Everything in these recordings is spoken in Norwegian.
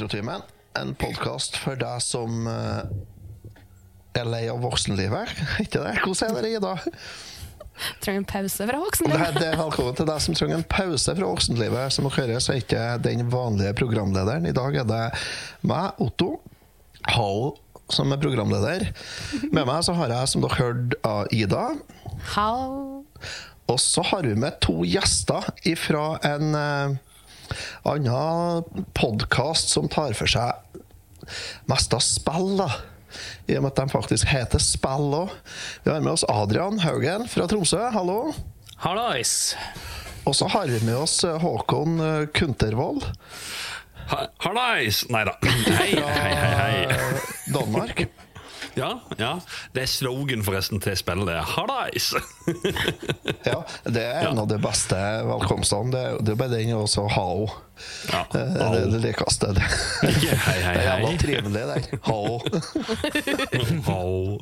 Retrotimen. En podkast for deg som eh, er lei av voksenlivet. Ikke det? Hvordan er det, Ida? Trenger en pause fra voksenlivet. det er velkommen til deg som trenger en pause fra voksenlivet. Som dere hører, så er ikke den vanlige programlederen. I dag er det meg, Otto, Hall, som er programleder. Med meg så har jeg, som dere hørte, av Ida. Hall. Og så har vi med to gjester fra en eh, annen podkast som tar for seg mest av spill, da. I og med at de faktisk heter Spill òg. Vi har med oss Adrian Haugen fra Tromsø. Hallo. Hallais! Og så har vi med oss eh, Håkon eh, Kuntervold Ha- Hallais! Nei da. Hei, hei, hei. hei. Danmark. Ja, ja. Det er slogan forresten til spillet. det Hallais! Ja, det er en Ja. av de beste velkomstene. Det, det er bare den og så hao. Ja. Det er det, det likeste. Det, Hei, hei, det er jævla hei. trivelig, den. Hao. Hao.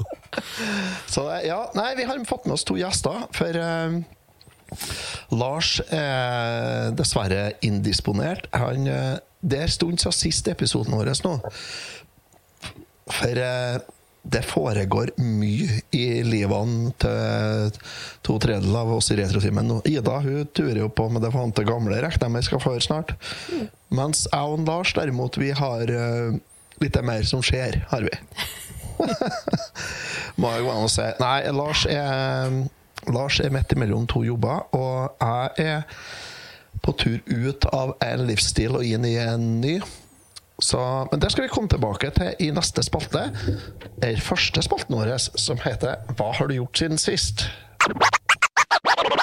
Så ja, nei, vi har fått med oss to gjester, for um, Lars er dessverre indisponert. Han, eh, det er en stund siden siste episoden vår nå. For eh, det foregår mye i livene til to tredjedeler av oss i Retrotimen nå. Ida hun turer jo på med det vante gamle, regner jeg med skal få høre snart. Mens jeg og Lars derimot, vi har uh, litt mer som skjer, har vi. Må jeg gå an å si. Nei, Lars er, Lars er midt imellom to jobber, og jeg er på tur ut av en livsstil og inn i en ny. Så, men det skal vi komme tilbake til i neste spalte. Den første spalten vår, som heter Hva har du gjort siden sist?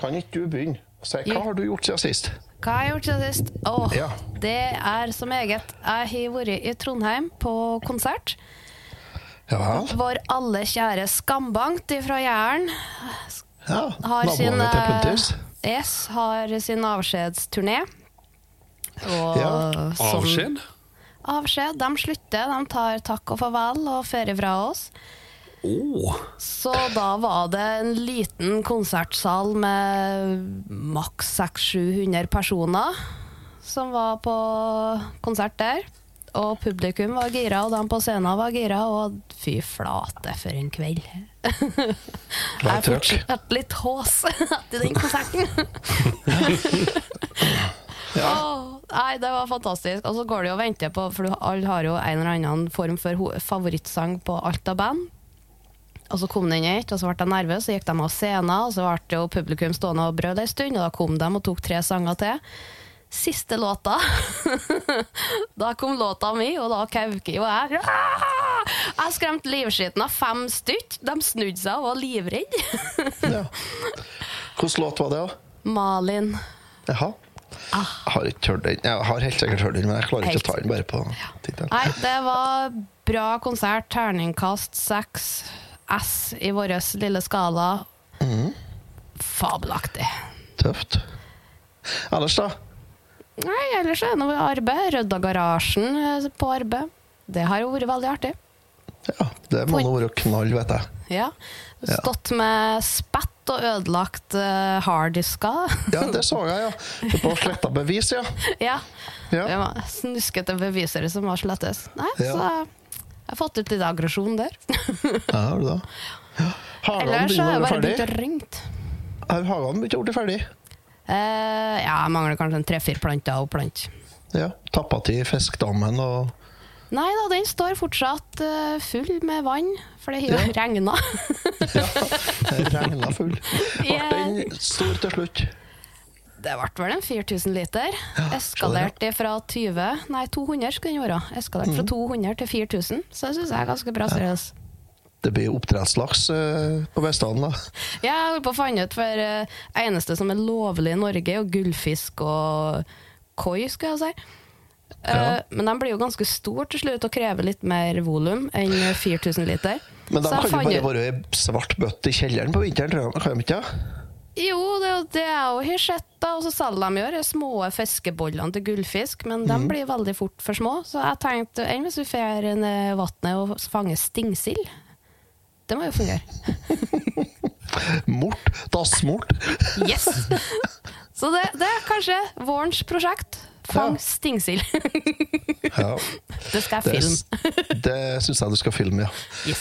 Kan ikke du begynne? Si, hva har du gjort siden sist? Hva har jeg gjort siden sist? Åh, Ja. Det er så meget. Jeg har vært i Trondheim på konsert. Ja vel? Vår alle kjære Skambankt fra Jæren Ja, har sin, til eh, Puntis. yes, har sin avskjedsturné. Og Ja, Avskjed? Avskjed. De slutter. De tar takk og farvel og ferie fra oss. Å! Så da var det en liten konsertsal med maks 600-700 personer som var på konsert der. Og publikum var gira, og de på scenen var gira, og fy flate for en kveld. Jeg det fortsatt litt hås etter den konserten. Åh, nei, det var fantastisk. Og så går det jo å vente på, for alle har jo en eller annen form for favorittsang på alt av band. Og så kom den ikke, og så ble jeg nervøs, så gikk de av scenen, og så ble jo publikum stående og brød en stund, og da kom de og tok tre sanger til. Siste låta, da kom låta mi, og da kauket jo jeg. Ah! Jeg skremte livskiten av fem stykk. De snudde seg og var livredde. Ja. Hvilken låt var det, da? Malin. Jaha. Jeg har ikke hørt den. Jeg har helt sikkert hørt den, men jeg klarer ikke å ta den bare på tittelen. Nei, det var bra konsert. Terningkast seks. S i vår lille skala. Fabelaktig. Tøft. Ellers, da? Nei, ellers er det noe arbeid. Rydda garasjen eh, på arbeid. Det har jo vært veldig artig. Ja, Det må nå være knall, vet jeg. Ja. Stått med spett og ødelagt uh, harddisker. Ja, det så jeg, ja. Det På sletta bevis, ja. ja. Ja. Snuskete beviser som var slettes. Nei, Ja. så jeg har fått ut litt aggresjon der. ja har du da. Hagen Ellers så har jeg bare begynt å ringe. Har Hagen begynt å bli ferdig? Uh, ja, jeg mangler kanskje en tre-fire planter å plante. Ja. Tappa til fiskdammen og Nei da, den står fortsatt uh, full med vann, for det har jo Ja. regna. regna full. Ble den stor til slutt? Det ble vel en 4000 liter. Eskalert fra 20 Nei, 200 skulle den være. Eskalert Mhm. fra 200 til 4000, så det syns jeg er ganske bra seriøst. Det blir oppdrettslaks eh, på Vestlandet, da. Ja, jeg holdt på å finne ut, for eh, eneste som er lovlig i Norge, er gullfisk og koi, skal jeg si. Ja. Men de blir jo ganske store til slutt og krever litt mer volum enn 4000 liter. Men de kan jo bare ut- være ei svart bøtte i kjelleren på vinteren, tror jeg. Kan de ikke? Jo, det er jo det jeg har sett, da. Og så selger de jo de små fiskebollene til gullfisk, men Mhm. de blir veldig fort for små. Så jeg tenkte enn hvis vi får ned vannet og fanger stingsild? Det må jo fungere. Mort. Dassmort. Yes! Så det, det er kanskje vårens prosjekt. Fang Ja. stingsild. Ja. Det skal jeg filme. det syns jeg du skal filme, ja.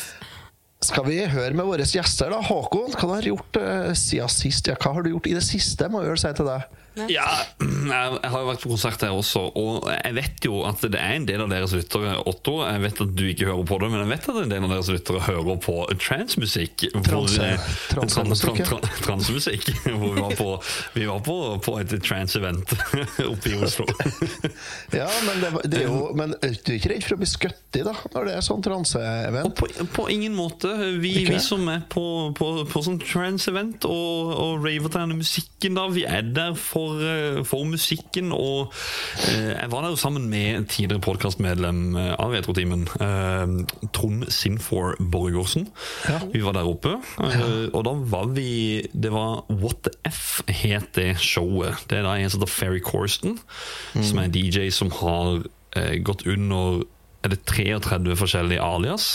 Skal vi høre med våre gjester, da? Håkon, hva har du gjort uh, siden sist? Ja, hva har du gjort i det siste, må jeg vel si til deg? Ja, jeg, har jo vært på konsert her også, og jeg vet jo at det er en del av deres lyttere, Otto. Jeg vet at du ikke hører på det, men jeg vet at en del av deres lyttere hører på transmusikk. Transmusikk. Transe- transemusikk, ja. tran- tran- Transemusikk. Hvor vi var på, vi var på, på et trans-event oppe i Oslo. Ja, men, det, det er jo, men er du ikke redd for å bli skutt i, da? Når det er sånn transe-event? På, på ingen måte. Vi, vi som er på, på, på sånn trans-event og, og raver til denne musikken, da, vi er der for, eh, for musikken. Og eh, jeg var der jo sammen med tidligere podkastmedlem eh, av Retrotimen, Trond Sinfor Borgårdsen. Vi var der oppe, og da var vi Det var What the F het det showet. Det er da en som heter Ferry Corsten, som er en DJ som har gått under Er det 33 forskjellige alias?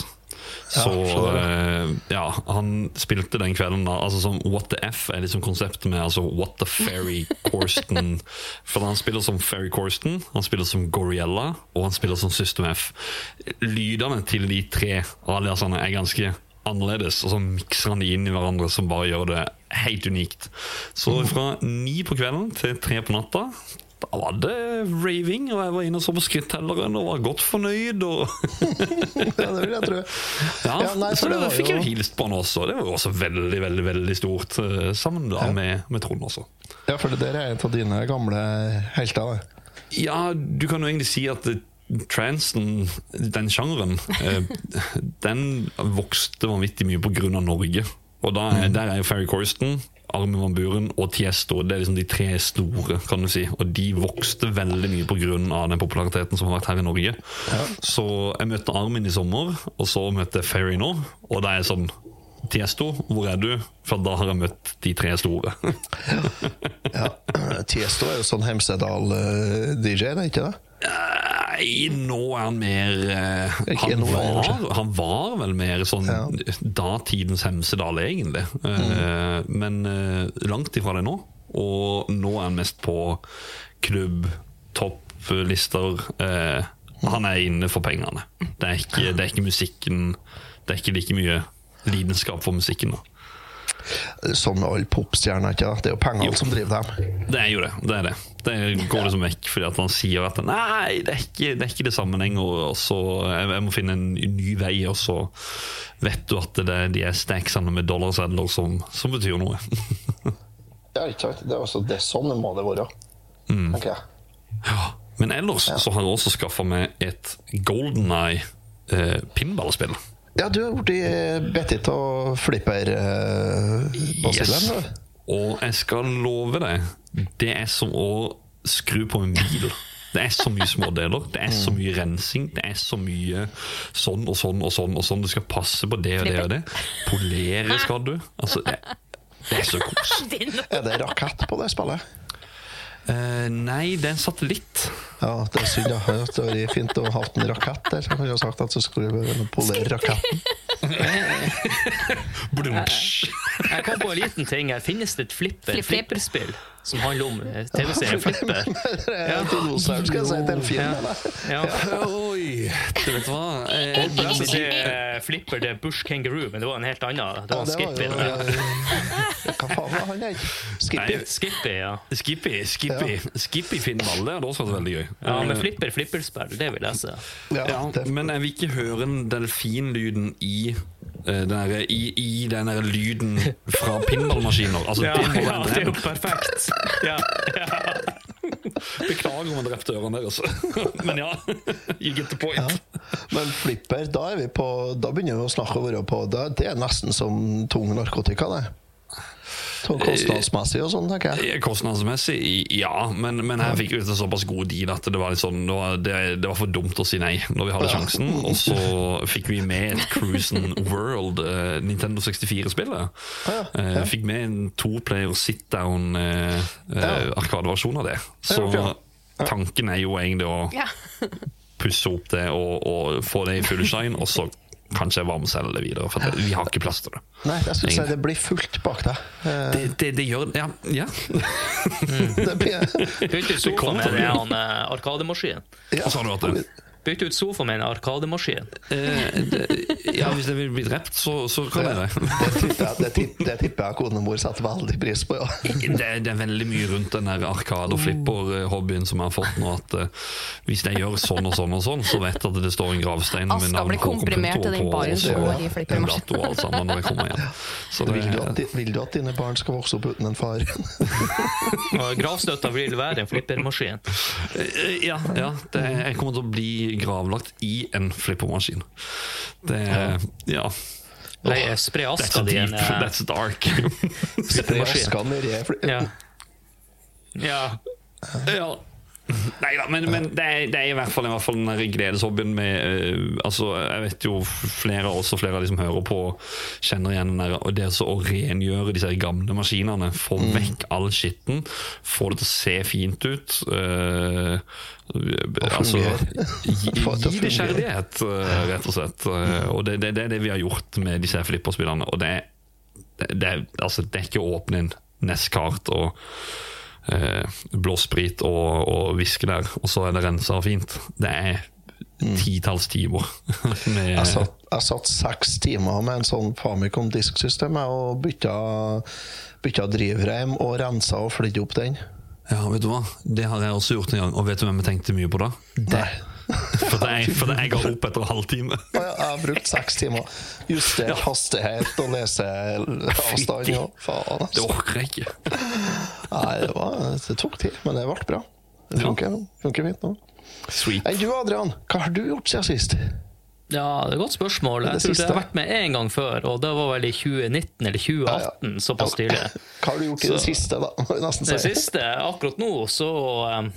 Så eh, ja, han spilte den kvelden da Altså som What the F er liksom konseptet med altså What the Ferry Corsten. For han spiller som Ferry Corsten, han spiller som Goriella, og han spiller som System F. Lydene til de tre aliasene er ganske annerledes, og så mikser han de inn i hverandre som bare gjør det helt unikt. Så fra ni på kvelden til tre på natta da var det raving, og jeg var inne og så på skrittelleren og var godt fornøyd. Og Ja, det vil jeg tro. Ja, Ja, nei, så det det fikk jo- jeg hilst på han også. Det var jo også veldig veldig, veldig stort. eh, Sammen da med, med Trond også. Ja, for det der er en av dine gamle helter. Da. Ja, du kan jo egentlig si at eh, transen, den sjangeren, eh, den vokste vanvittig mye av Norge. Og da mm. der er jo Ferry Corsten, Armin van Buren og Tiesto det er liksom de tre store. kan du si Og de vokste veldig mye av den populariteten som har vært her i Norge. Så jeg møtte Armin i sommer, og så møtte jeg Ferry nå. Og da er sånn Tiesto, hvor er du? For da har jeg møtt de tre store. Ja. Tiesto er jo sånn Hemsedal-DJ, er det ikke det? Nei, nå er han mer eh, han, var, han var vel mer sånn Ja. datidens Hemsedal, egentlig. Mm. men eh, langt ifra det nå. Og nå er han mest på klubb, topplister. Eh, han er inne for pengene. Det er, ikke, det er ikke musikken Det er ikke like mye lidenskap for musikken. da Sånn med alle popstjerner, ikke det? Det er jo pengene som driver dem. Det er jo det. Det er det. Det går liksom vekk fordi at han sier at nei, det er ikke det, er ikke det sammenheng, og så jeg, jeg må finne en ny vei, og så vet du at det er de er stacksene med dollarsedler som, som betyr noe. Ja, ikke sant? Det er, også, det er sånn må det være, Mm. tenker jeg. Ja. Men ellers så har jeg også skaffa meg et Golden Eye eh, pinballspill. Ja, du har blitt bitt av flipper-basillen. Yes. Og jeg skal love deg, det er som å skru på en bil. Det er så mye smådeler, det er så mye rensing, det er så mye sånn og sånn og sånn. og sånn Du skal passe på det og det og det. Polere skal du. Altså, det, det er så kos. Er det rakett på det spillet? Eh, nei, det er en satellitt. Ja, det er synd. da. Det hadde vært fint å ha en rakett der. Så jeg kunne sagt at så skulle polere raketten. Jeg kom på en liten ting her. Finnes det et flipper, Flipp, flipp. flipperspill som handler om eh, TV-serien Flipper? Er dinosaur, skal jeg si, til en film. Eller? Ja. Oi! Du vet hva? Jeg det er Flipper det er Bush Kangaroo, men det var en helt annen. Det var en Skippy. Hva faen var han? Skippy? Skippy, ja. Skippy, Skippy, Skippy pinball, det hadde også vært veldig gøy. Ja, men Flipper flipperspill, det vil jeg se. Men jeg vil ikke høre den delfinlyden i eh, den der, i, i den der lyden fra pinballmaskiner. Altså, Ja, det ja, det er jo perfekt. Ja, ja. Beklager om jeg drepte ørene deres. Men ja, you get the point. men flipper, da er vi på Da begynner vi å snakke over på da, Det er nesten som tung narkotika, det. Sånn kostnadsmessig og sånn, tenker jeg. Kostnadsmessig, ja, men, men her fikk vi en såpass god deal at det var, litt sånn, det, var, det, det var for dumt å si nei når vi hadde sjansen. Og så fikk vi med et Cruisen World uh, Nintendo 64-spillet. ja, Eh, fikk med en toplayer sit down eh, eh, arkadeversjon av det. Så tanken er jo egentlig å pusse opp det og, og få det i full shine, og så kanskje varmeselge det videre. For det, vi har ikke plass til det. Nei, jeg skulle si det blir fullt bak deg. Eh, Det, det, det gjør Ja. ja. Det blir, Fylt i sofaen med den å Ja. Og så har du at det? Bytte ut sofa med en arkademaskin. Eh, ja, hvis jeg vil bli drept, så, så kan jeg det. det, tipper jeg, jeg tipper jeg setter veldig pris på, ja. Det, det er veldig mye rundt den der arkade- og flipper-hobbyen som jeg har fått nå. At uh, hvis jeg gjør sånn og sånn og sånn, så vet jeg at det står en gravstein med navn blir komprimert til den baren som går i flippermaskinen. alt sammen når jeg kommer hjem. Så det, Vil du, at, vil du at dine barn skal vokse opp uten en far? Gravstøtta vil være en flippermaskin. Eh, Ja, ja det, jeg kommer til å bli gravlagt i en flippermaskin. Det Ja. Leie, spre That's aska di i en deep. eh, That's dark. Spre aska nedi Ja. ja. Ja. Nei da, men, men det, er, det er i hvert fall, i hvert fall den gledeshobbyen med uh, altså, Jeg vet jo flere av oss og flere av de som hører på, kjenner igjen den der og det å rengjøre disse gamle maskinene. Få vekk all skitten. Få det til å se fint ut. Uh, altså. Gi, det gi det kjærlighet, uh, rett og slett. Og det, det, det er det vi har gjort med disse flipperspillene. Og det, det, det, er- altså, det er ikke å åpne en NES-kart og eh, blå sprit og, og whisky der, og så er det rensa og fint. Det er titalls timer. med, Jeg satt, jeg satt seks timer med en sånn Famicom disksystem og bytta, bytta drivreim og rensa og flydde opp den. Ja, vet du hva? Det har jeg også gjort en gang, og vet du hvem jeg tenkte mye på da? Nei. For det jeg, for det jeg ga opp etter en halvtime. Ja, Jeg har brukt seks timer. Justert hastighet og leseavstand. Og faen, Det altså. orker jeg ikke. Nei, det, var, det tok tid, men det ble bra. Det funker, funker fint nå. Sweet. Enn du, Adrian? Hva har du gjort siden sist? ja, det er et godt spørsmål. Jeg tror jeg har vært med én gang før, og det var vel i 2019 eller 2018, såpass tidlig. Hva har du gjort i det Så- siste, da? Må jeg nesten Det siste, akkurat nå, så eh,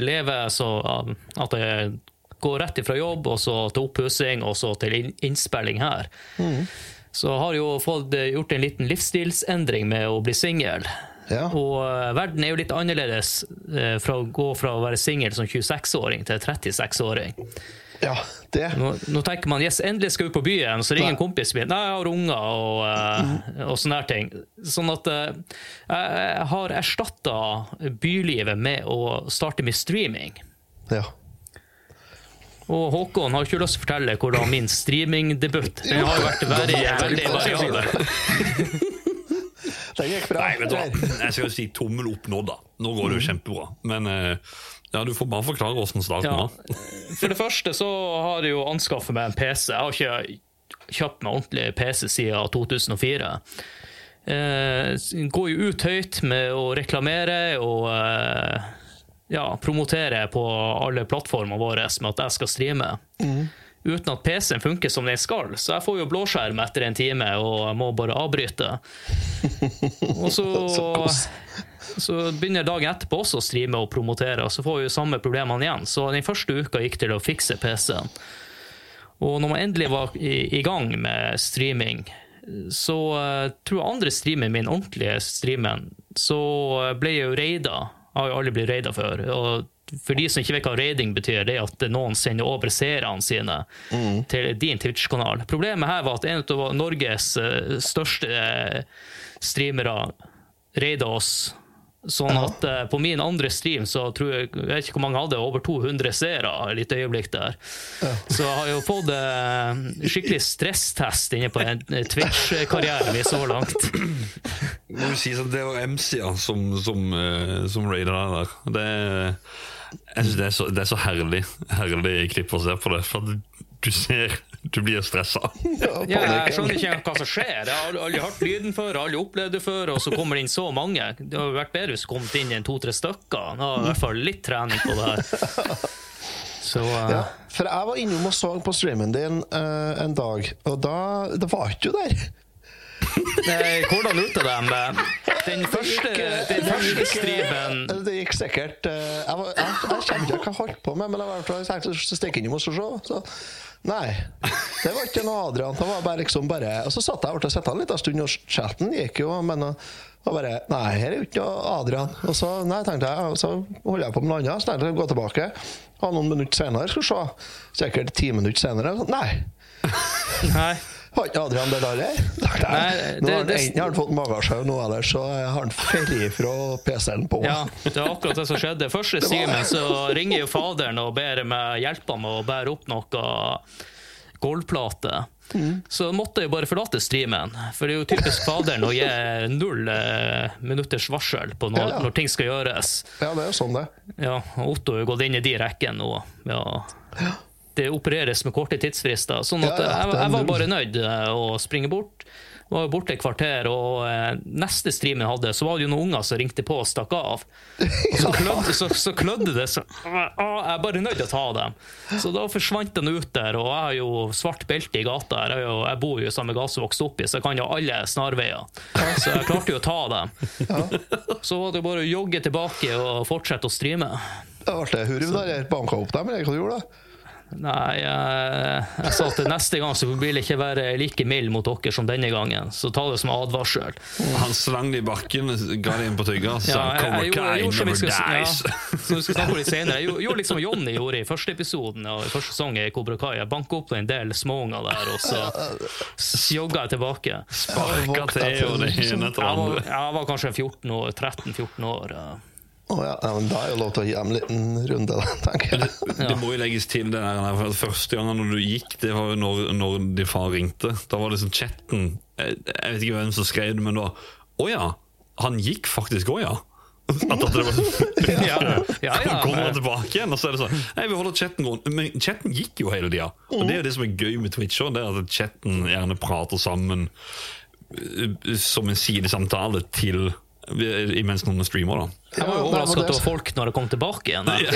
lever så eh, at jeg går rett ifra jobb, og så til oppussing, og så til innspilling her. Så jeg har jo fått eh, gjort en liten livsstilsendring med å bli singel. Ja. Og eh, verden er jo litt annerledes eh, fra å gå fra å være singel som 26-åring til 36-åring. Ja, det. Nå, nå tenker man yes, endelig skal vi på byen, så ringer en kompis min. Nei, jeg har unger og, eh, og sånne her ting. Sånn at uh, jeg har erstatta bylivet med å starte med streaming. Ja. Og Håkon har ikke lyst til å fortelle hvordan min streamingdebut Den har vært veldig, veldig variabel. Den gikk bra. Nei, vet du hva? Jeg skal jo si tommel opp nå, da. Nå går det jo kjempebra. Men eh, ja, du får bare forklare åssen starten Ja. For det første så har jeg jo anskaffet meg en PC. Jeg har ikke kjøpt meg ordentlig PC siden 2004. Eh, går jo ut høyt med å reklamere og eh, ja, promotere på alle plattformene våre med at jeg skal streame. Uten at PC-en funker som den skal, så jeg får jo blåskjerm etter en time og må bare avbryte. Og så, så begynner dagen etterpå også å streame og promotere, og så får vi jo samme problemene igjen. Så den første uka gikk til å fikse PC-en. Og når man endelig var i, i gang med streaming, så uh, tror jeg andre streamen min, ordentlige streamen, så uh, ble jeg jo raida. Jeg har jo aldri blitt raida før. Og for de som ikke vet hva raiding betyr, det er at noen sender over seerne sine til din Twitch-kanal. Problemet her var at en av Norges eh, største streamere raida oss. Sånn at eh, på min andre stream så tror jeg, jeg vet ikke hvor mange hadde, over 200 seere et lite øyeblikk der. Så jeg har jo fått eh, skikkelig stresstest inne på eh, Twitch-karrieren min så langt. Må jo si at det var MC ja, som, som, uh, som raida deg der. Det, jeg synes det, er så, det er så herlig Herlig klipp å se på det. For du ser Du blir stressa. Ja, jeg skjønner ikke hva som skjer. Jeg har aldri- hørt lyden før, aldri opplevd det før, og så kommer det inn så mange. Det hadde vært bedre hvis det kom inn en to-tre stykker. Nå har i hvert fall litt trening på det her. Så uh... Ja, for jeg var innom og så på streamen din uh, en dag, og da det var ikke du der. Hvordan de det? Den første, eh, den første eh, Det gikk sikkert eh, Jeg, var, jeg, jeg kjente ikke hva jeg holdt på med, men jeg var tenkte å stikke innom og så se. Så, nei. Det var ikke noe Adrian. Det var bare liksom bare Og så satt jeg og sett en liten stund, og chatten gikk jo, men uh, og bare Nei, her er jo ikke noe Adrian. Og så nei, tenkte jeg, og så holder jeg på med noe annet. Så tenkte jeg å gå tilbake. Og noen minutter senere skal vi se. Sikkert ti minutter senere. Så, nei. Nei. Har ikke Adrian det der? det- enten har han fått magesjau nå, eller så har han ferdig fra PC-en på. Ja, det er akkurat det som skjedde. Første streamen så ringer jo faderen og ber meg hjelpe ham med å bære opp noe gulvplate. Så måtte jeg bare forlate streamen. For det er jo typisk faderen å gi null eh, minutters varsel på når, Ja, ja. når ting skal gjøres. Ja, det er jo sånn, det. Ja, Otto har gått inn i de rekkene nå. Ja. Det opereres med korte tidsfrister. Sånn at Ja, ja, jeg, jeg var bare nødt eh, å springe bort. Var borte et kvarter, og eh, neste stream jeg hadde, så var det jo noen unger som ringte på og stakk av. Og så klødde, så, så klødde det så Jeg er bare nødt til å ta dem. Så da forsvant den ut der, og jeg har jo svart belte i gata. Jeg, jo, jeg bor jo i samme gate som jeg vokste opp i, så jeg kan jo alle snarveier. Så jeg klarte jo å ta dem. Så var det bare å jogge tilbake og fortsette å streame. Det hurv der. Jeg Banka opp dem, eller hva du gjorde da? Nei, jeg, jeg sa at neste gang så vil jeg ikke være like mild mot dere som denne gangen. Så ta det som advarsel. Han slang det i bakken, ga det inn på tygga, så Ja, jeg, jeg, jeg, jeg, gjorde- jeg jeg, skal, ja, som vi skal snakke om litt senere. Jeg gjorde- liksom Jonny gjorde i første episoden i første sesong i Kobra Kai. Jeg banka opp en del småunger der, og så jogga jeg tilbake. Sparka til det Jeg var, jeg var kanskje 14 år, 13-14 år. ja. Å ja, ja, men Da er jo lov til å gi dem en liten runde, tenker jeg. Det må jo legges til det der, for Første gangen når du gikk, det var jo når, når din far ringte. Da var det sånn chatten Jeg, jeg vet ikke hvem som skrev det, men da Å ja, han gikk faktisk òg, ja. At, at det var sånn Ja, ja, ja. Kommer han tilbake igjen, og så er det sånn Nei, vi holder chatten gående. Men chatten gikk jo hele tida. Og det er jo det som er gøy med Twitch òg, det at chatten gjerne prater sammen eh, som en sidesamtale til eh, imens noen streamer, da. Jeg var jo Ja, overraska over folk når jeg kom tilbake igjen. Ja,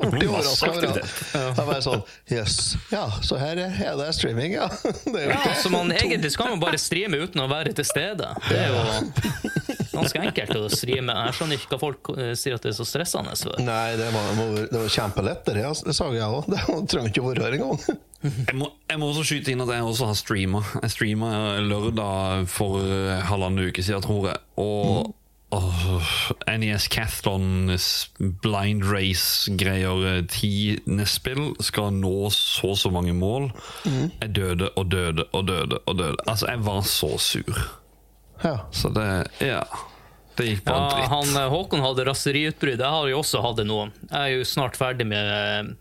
Jeg ble overraska over. Jeg bare sånn Jøss. Ja, så her er det streaming, ja. Det er jo Ja, så man, egentlig så kan man bare streame uten å være til stede. Det er jo ganske enkelt å streame. Jeg skjønner ikke hva folk eh, sier at det er så stressende Så. Nei, det var, det var kjempelett, det, ja. det sa jeg òg. Det trenger ikke å være her engang. Jeg må, jeg må også skyte inn at jeg også har streama. Jeg streama lørdag for eh, halvannen uke siden, tror jeg. Og åh, NES Cathlon blind race-greier, eh, tiendespill, skal nå så og så mange mål. Jeg døde og døde og døde og døde. Altså, jeg var så sur. Ja. Så det Ja. Det gikk bare Ja, dritt. han, eh, Håkon hadde raseriutbrudd. Jeg har jo også hatt det nå. Jeg er jo snart ferdig med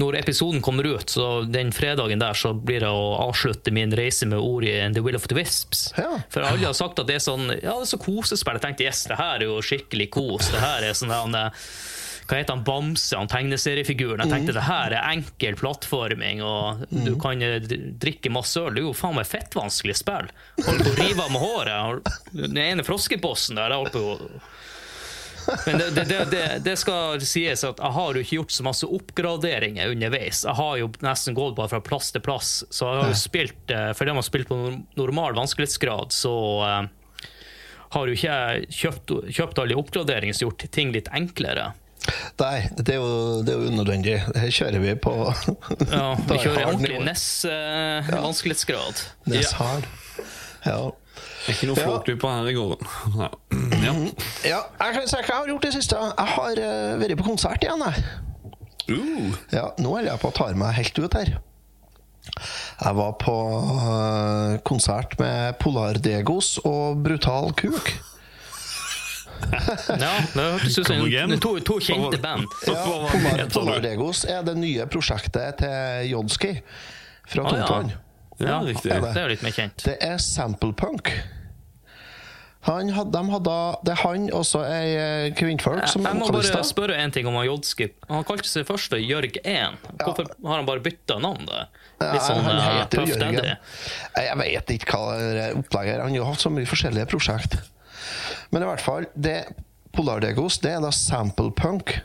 Når episoden kommer ut, så den fredagen der, så blir det å avslutte min reise med Ori and The Will of the Wisps. Ja. For alle har sagt at det er sånn Ja, det er så kosespill. Jeg tenkte yes, det her er jo skikkelig kos. Det her er sånn han, hva heter han, Bamse, han tegneseriefiguren. Jeg tenkte det her er enkel plattforming, og du kan eh, drikke masse øl. Det er jo faen meg fett vanskelig spill. Holder på å rive av med håret. Den ene froskebossen der, jeg holdt på å men det, det, det, det, det skal sies at jeg har jo ikke gjort så masse oppgraderinger underveis. Jeg har jo nesten gått bare fra plass til plass. Så jeg har jo spilt, for for man har spilt på normal vanskelighetsgrad, så eh, har jo ikke jeg kjøpt, kjøpt alle oppgraderinger som har gjort ting litt enklere. Nei, det er jo, det er jo unødvendig. Her kjører vi på Ja, vi kjører ordentlig. NES-vanskelighetsgrad. Ness hard. Ja. Ikke noe Ja. på her i gården. Ja. Ja. ja, jeg kan si hva jeg har gjort det siste. Jeg har uh, vært på konsert igjen, jeg. Uh, Ja, nå holder jeg på å ta meg helt ut her. Jeg var på uh, konsert med Polardegos og Brutal Kuk. Ja, det hørtes ut som to, to kjente band. Ja, Polar. Polardegos er det nye prosjektet til Jodski fra Ah, ja. Ja, riktig. det er jo litt mer kjent. Det er samplepunk. Han had, de hadde, det er han og så ei eh, kvinnfolk som Jeg må bare spørre en ting om han Jodski. Han kalte seg først Jørg 1. Hvorfor har han bare bytta navn det? Litt sånn han uh, heter Jørgen. Daddy. Jeg vet ikke hva det er opplegget er. Han har hatt så mye forskjellige prosjekt. Men i hvert fall, det Polardegos det er da samplepunk. punk.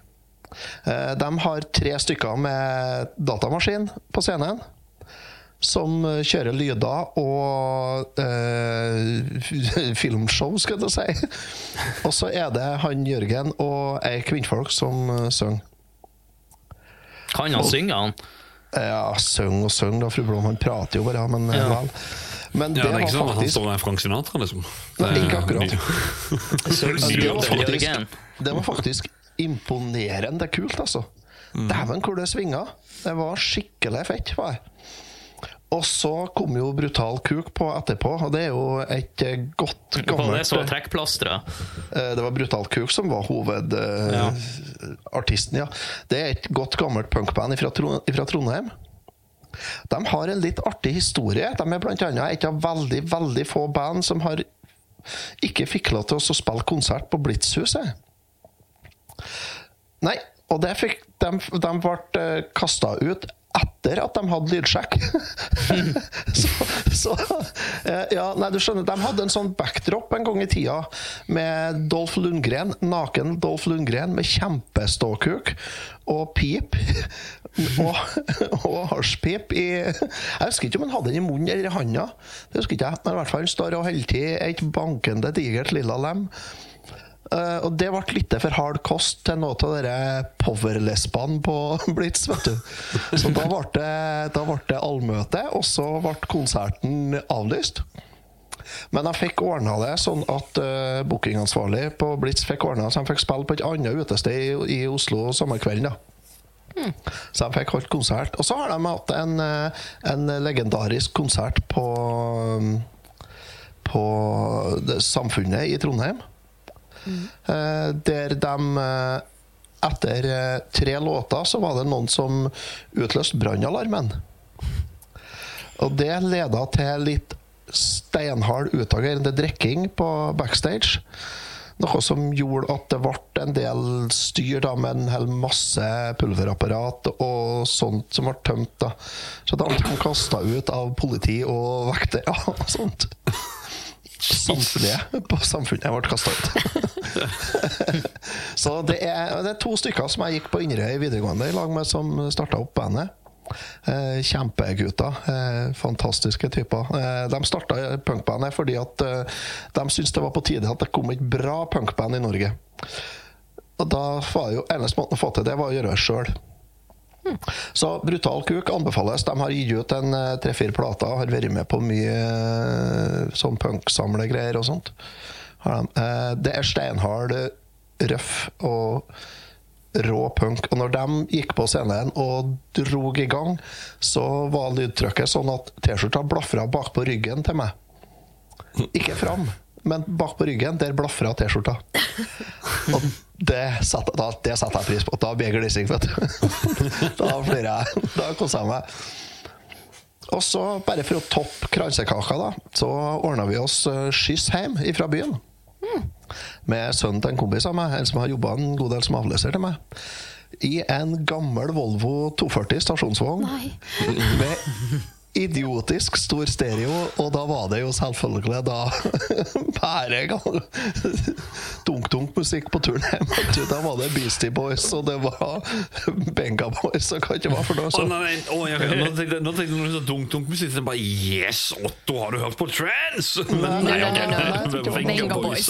De har tre stykker med datamaskin på scenen. Som eh, kjører lyder og eh, filmshow, skal jeg si. Og så er det han Jørgen og ei kvinnfolk som uh, synger. Kan han synge, han? Ja, syng og syng, da, fru Blom. Han prater jo bare, men eh, Ja. vel. Men Ja, det det er ikke var sånn at han står der Frank Sinatra, liksom. Nei, ikke akkurat. Det var faktisk-. Det var faktisk imponerende kult, altså. Dæven, hvor det svinga. Det var skikkelig fett. var det. Og så kom jo Brutal Kuk på etterpå, og det er jo et eh, godt Var det gammelt var trekkplasteret? Eh, Det var Brutal Kuk som var hovedartisten, ja. Det er et godt gammelt punkband fra, Trondheim. De har en litt artig historie. De er annet et av veldig, veldig få band som har ikke fikk lov til å spille konsert på Blitzhuset. Nei, og det fikk, de, de ble kasta ut etter at de hadde lydsjekk. så, så eh, Ja, nei, du skjønner, de hadde en sånn backdrop en gang i tida med Dolph Lundgren, naken Dolph Lundgren med kjempeståkuk og pip. og og hasjpip i Jeg husker ikke om han hadde den i munnen eller i handa. Det husker ikke jeg, men i hvert fall han står og holder til et bankende, digert lilla lem. Eh, og det ble litt for hard kost til noe av dere powerlesbene på Blitz, vet du. Så da ble det, allmøte, og så ble konserten avlyst. Men jeg fikk ordna det sånn at uh, bookingansvarlig på Blitz fikk ordna så de fikk spille på et annet utested i, i Oslo samme kvelden. da. Så de fikk holdt konsert. Og så har de hatt en, eh, en legendarisk konsert på, på Samfunnet i Trondheim. Eh, der de eh, Etter eh, tre låter så var det noen som utløste brannalarmen. Og det leda til litt steinhard utagerende drikking på backstage. Noe som gjorde at det ble en del styr da, med en hel masse pulverapparat og sånt som ble tømt. da. Så da ble de kasta ut av politi og vektere og sånt. Samtlige på samfunnet jeg ble kasta ut. Så det er, det er to stykker som jeg gikk på Inderøy videregående i lag med, som starta opp bandet. Eh, kjempegutter. Eh, fantastiske typer. Eh, de starta punkbandet fordi at eh, de syntes det var på tide at det kom et bra punkband i Norge. Og da var jo eneste måten å få til det, var å gjøre det sjøl. Så Brutal Kuk anbefales. De har gitt ut en eh, tre-fire plater, har vært med på mye eh, sånn punksamlegreier og sånt. Eh, Det er steinhard, røff og rå punk. Og når de gikk på scenen og drog i gang, så var lydtrykket sånn at T-skjorta blafra bak på ryggen til meg. Ikke fram, men bak på ryggen. Der blafra T-skjorta. Og det satte, da, det satte jeg pris på. Da blir jeg glissing, vet du. Da flirer jeg. Da koser jeg meg. Og så, bare for å toppe kransekaka, da, så ordna vi oss eh, skyss hjem fra byen. Med sønnen til en kompis av meg, en som har jobba en god del som avløser til meg. I en gammel Volvo 240 stasjonsvogn. Med idiotisk stor stereo, og da var det jo selvfølgelig da bare dunk-dunk-musikk på turen hjem. Da var det Beastie Boys, og det var Benga Boys, og hva ikke var for noe. Å, Oh, nei, nei, å, jeg, nå tenkte jeg tenkte noe sånn dunk-dunk-musikk. så jeg Bare, yes, Otto, har du hørt på trans?! Men Nei, nei, nei, nei, Venga Boys.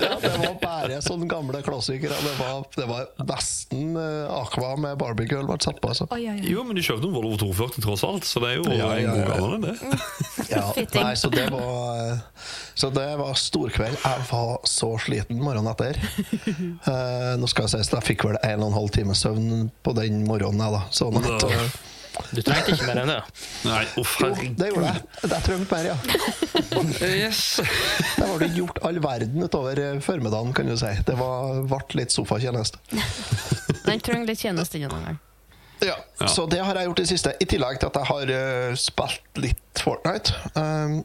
Ja, det var bare sånne gamle klassikere. Det var, det var nesten eh, Aqua med Barbie Girl ble satt på. Altså. Jo, men de kjøpte en Volvo 240 tross alt, så det er jo Ja, ja, en god ja. det. Ja, nei, så det var Så det var storkveld. Jeg var så sliten morgenen etter. Uh, nå skal jeg sies Jeg fikk vel en og en halv time søvn på den morgenen. jeg, da Sånn at, eh, Du trengte ikke mer enn det. Nei, uff, jo, det gjorde jeg. Jeg trengte mer, ja. Yes. Det var det gjort all verden utover eh, formiddagen, kan du si. Det ble litt sofatjeneste. Den trenger litt tjeneste noen gang. Ja, Så det har jeg gjort i det siste. I tillegg til at jeg har uh, spilt litt Fortnite. Um,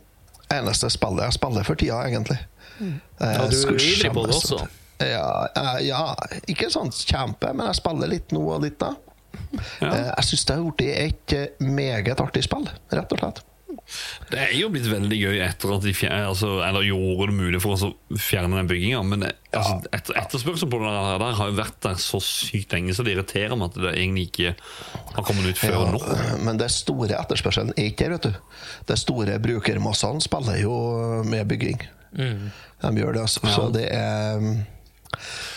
eneste spillet jeg spiller for tida, egentlig. Mm. Ja, du er ivrig på det også. Ja, eh, ja, ikke sånn kjempe, men jeg spiller litt nå og litt da. Eh, Jeg syns det har blitt et eh, meget artig spill, rett og slett. Det er jo blitt veldig gøy etter at de fjer, altså, eller gjorde det mulig for oss å fjerne den bygginga. Men det, altså, et, etterspørselen på det der, der har jo vært der så sykt lenge, så det irriterer meg at det egentlig ikke har kommet ut før Ja, nå. men det store etterspørselen er ikke der, vet du. Det store brukermassene spiller jo med bygging. De gjør det, altså. Så det er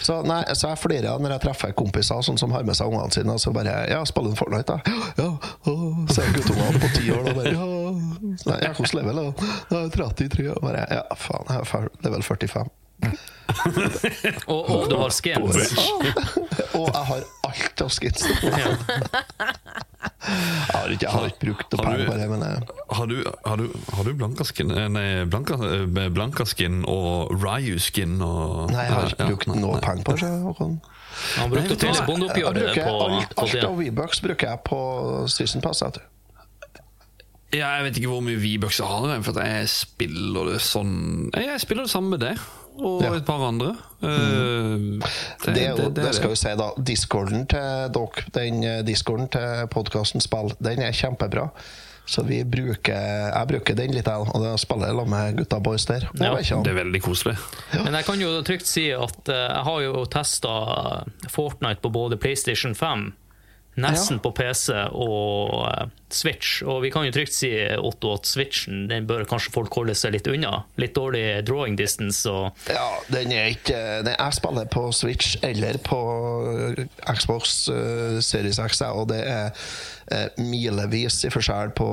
så, nei, så jeg flirer når jeg treffer kompiser sånn som har med seg ungene sine. Og så bare Ja, spiller du Fortnite, da? Ja. å, Så er guttungene på ti år da bare Ja. Nei, ja hvordan level er du? Ja, 33. Og bare Ja, faen, jeg er level 45. Og, og du har skins. Og jeg har alt av skins. Jeg har ikke, jeg har ikke brukt Har penger på det, men jeg, Har du, har du, har du Blankaskin eh, Nei, Blanka, eh, Blankaskin og Ryu-skin og Nei, jeg har ikke brukt ja, noe penger på det. Han brukte bondeoppgjøret på, alt, alt av V-bucks bruker jeg på season pass. Jeg du. Ja, jeg vet ikke hvor mye V-bucks jeg har, for jeg spiller det sånn Jeg spiller det samme med det og Ja. et par andre. Eh, Det, det, det, det, skal vi si, da. Discorden til dere, den eh, discorden til podkasten Spill, den er kjempebra. Så vi bruker, jeg bruker den litt, jeg, og da spiller jeg sammen med gutta boys der. Ja. Det er veldig koselig. Men jeg kan jo trygt si at eh, jeg har jo testa Fortnite på både PlayStation 5, nesten på PC og eh, Switch. Og vi kan jo trygt si Otto, at Switchen den bør kanskje folk holde seg litt unna. Litt dårlig drawing distance. og Ja, den er ikke den Jeg spiller på Switch eller på Xbox uh, Series X, og det er uh, milevis i forskjell på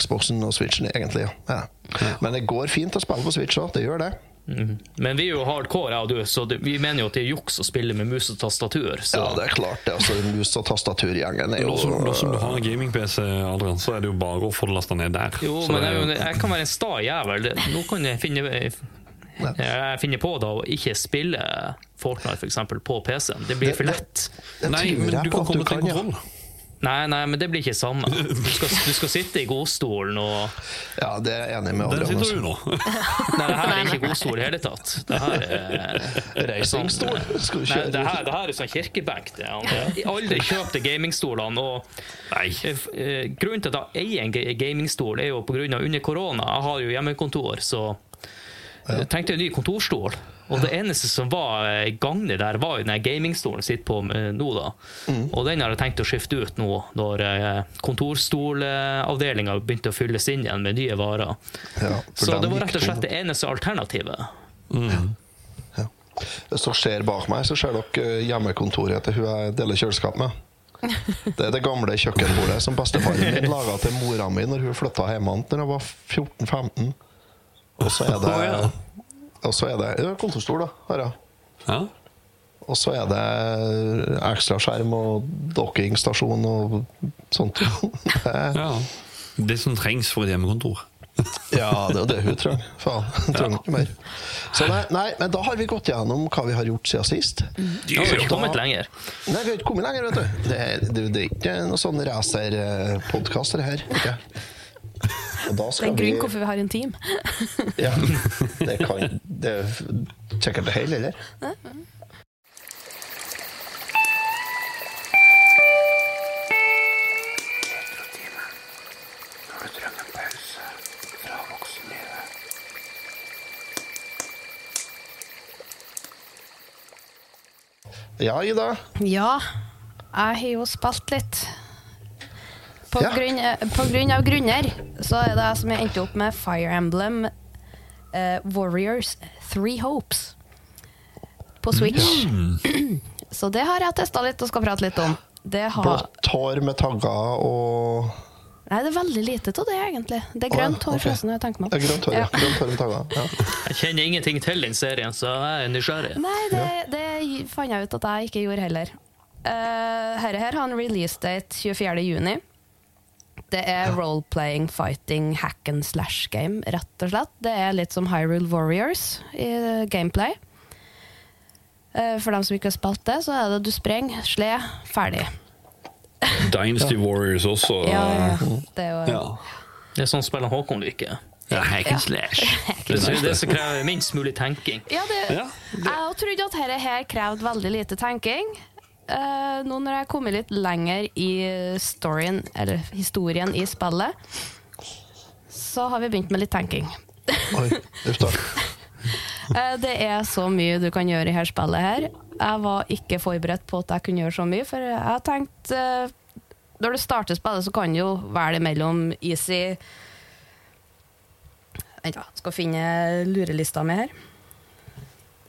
Xboxen og Switchen, egentlig. Ja. Men det går fint å spille på Switch òg, det gjør det. Men vi er jo hardcore, jeg og du, så det, vi mener jo at det er juks å spille med mus og tastatur. Så Ja, det er klart det. Altså, mus- og tastaturgjengen er jo Nå som, nå som du har en gaming-PC, Adrian, så er det jo bare å få det lasta ned der. Jo, Så men det er jeg, jeg kan være en sta jævel. Det- Nå kan jeg finne jeg finner på da å ikke spille Fortnite for eksempel, på PC-en. Det blir for lett. Det Nei, tror men jeg du på kan at komme til kan, ja. kontroll. Nei, nei, men det blir ikke samme. Du skal, du skal sitte i godstolen og Ja, det er jeg enig med Der Adrian. sitter du Altså. nå. Nei, det her er ikke godstol i hele tatt. Det her er Reisingstol? skal du Nei, det her, det her er sånn kirkebenk. Det. Aldri kjøp de gamingstolene. Og Nei. eh, grunnen til at jeg eier en gamingstol, er jo på grunn av under korona. Jeg har jo hjemmekontor, så jeg tenkte en ny kontorstol. Og det eneste som var eh, gagnet der, var jo den gamingstolen jeg sitter på nå. da. Og den har jeg tenkt å skifte ut nå, når eh, kontorstolavdelinga begynte å fylles inn igjen med nye varer. Ja, Så det var rett og slett det eneste alternativet. Hvis dere ser bak meg, så ser dere eh, hjemmekontoret til hun jeg deler kjøleskap med. Det er det gamle kjøkkenbordet som bestefaren min laga til mora mi når hun flytta hjem da hun var 14-15. Og så er det ja. Og så er det ja, kontorstol, da. Her, ja. Ja. Og så er det ekstraskjerm og dockingstasjon og sånt. Ja. Det som trengs for et hjemmekontor. Ja, det er det hun trenger. Faen, hun trenger ikke mer. Så nei, nei, men da har vi gått gjennom hva vi har gjort siden sist. Mm. har vi ikke kommet lenger. Nei, vi har ikke kommet lenger, vet du. Det, er- det, det er ikke noe sånn racerpodkast, det her. Ikke? Og da Det er en en vi grunn hvorfor vi har en team. Ja, det kan Det er sikkert det hele, eller? Ja, Ida. Ja, jeg har jo spilt litt. På, Ja. grunn, på grunn av grunner så er det jeg som jeg endte opp med Fire Emblem uh, Warriors Three Hopes på Switch. Så det har jeg testa litt og skal prate litt om. Det har Blått hår med tagger og Nei, det er veldig lite av det, egentlig. Det er ja, grønt hår, ok. forresten. Jeg tenker meg Ja, grønt hår, ja. Grønt hår med tagger. Ja. Jeg kjenner ingenting til den serien, så jeg er nysgjerrig. Nei, det, det fant jeg ut at jeg ikke gjorde heller. Uh, her, her har en release date 24. Det er role-playing, fighting, hack and slash game, rett og slett. Det er litt som Hyrule Warriors i gameplay. Eh, for dem som ikke har spilt det, så er det du sprenger, sled, ferdig. Dynasty Warriors også. Ja, ja. Det er jo Ja. Det er sånn spiller Håkon liker. Ja, hack and slash. Det er det som krever minst mulig tenking. Ja, det, Jeg trodde at dette her krevde veldig lite tenking. Eh, nå når jeg har kommet litt lenger i storyen, eller historien i spillet, så har vi begynt med litt tenking. Oi, uff da. Eh, Det er så mye du kan gjøre i her spillet her. Jeg var ikke forberedt på at jeg kunne gjøre så mye, for jeg tenkte eh, Når du starter spillet, så kan du jo velge mellom easy Vent, da. Skal finne lurelista mi her.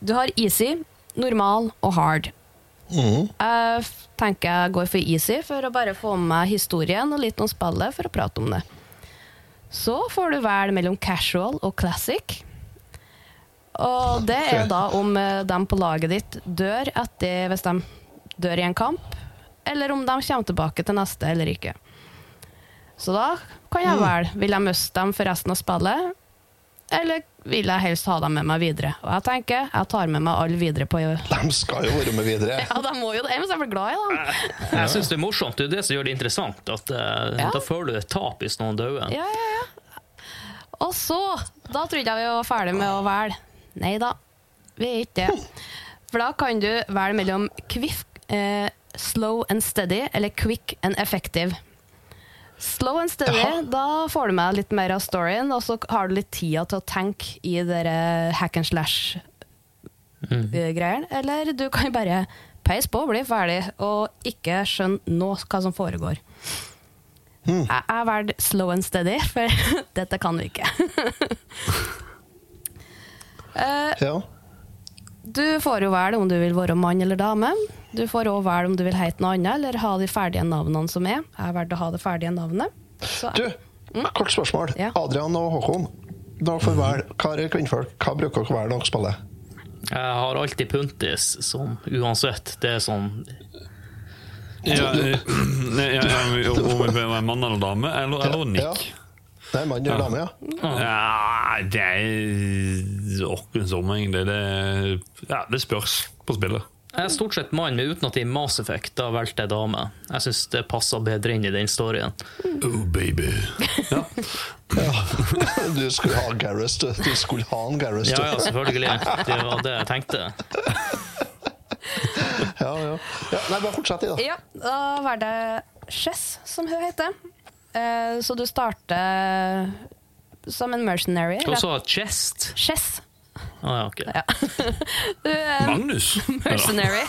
Du har easy, normal og hard. Mhm. Jeg f- tenker jeg går for easy for å bare få med meg historien og litt om spillet for å prate om det. Så får du velge mellom casual og classic. Og det er da om eh, de på laget ditt dør etter hvis de dør i en kamp, eller om de kommer tilbake til neste eller ikke. Så da kan jeg velge. Vil jeg miste dem for resten av spillet, eller vil jeg helst ha dem med meg videre? Og jeg tenker jeg tar med meg alle videre på De skal jo være med videre. Ja, de må jo det. Jeg blir glad i dem. Jeg syns det er morsomt. Det er det som gjør det interessant. At uh, Ja. Da føler du et tap hvis noen dør. Ja, ja, ja. Og så Da trodde jeg vi var ferdig med å velge. Nei da, vi er ikke det. For da kan du velge mellom quick, eh, slow and steady eller quick and effective. Slow and steady, Jaha. da får du med litt mer av storyen, og så har du litt tida til å tenke i dere hack and slash-greiene. Eller du kan bare peise på, bli ferdig, og ikke skjønne nå hva som foregår. Jeg jeg valgte slow and steady, for dette kan du ikke. uh, Ja. du får jo velge om du vil være mann eller dame. Du får òg velge om du vil hete noe annet eller ha de ferdige navnene som er. Jeg valgte å ha det ferdige navnet. Så Du, kort spørsmål. Ja. Adrian og Håkon. Dere får velge. Hva er kvinnfolk? Hva bruker dere velge når dere spiller? Jeg har alltid puntis, som uansett. Det er sånn Ja, eh, nei, ja, ja, om jeg er mann eller dame, eller, eller Nick. er mann eller dame, ja. Ja, det er åkken som egentlig. Det, ja, det spørs på spillet. Jeg er stort sett mann, men uten at det er Mass Effect. Da valgte jeg dame. Jeg syns det passer bedre inn i den storyen. Oh, baby. Ja. Du skulle ha Gareth, du. Du skulle ha en Gareth, Ja, ja, selvfølgelig. Det var det jeg tenkte. Ja, ja. ja. Nei, bare fortsett i, da. Ja, da var det Chess, som hun heter. Eh, så du starter som en mercenary. Og så Chest. Chess. Å ja, ok. Ja. Du um, Magnus. mercenary.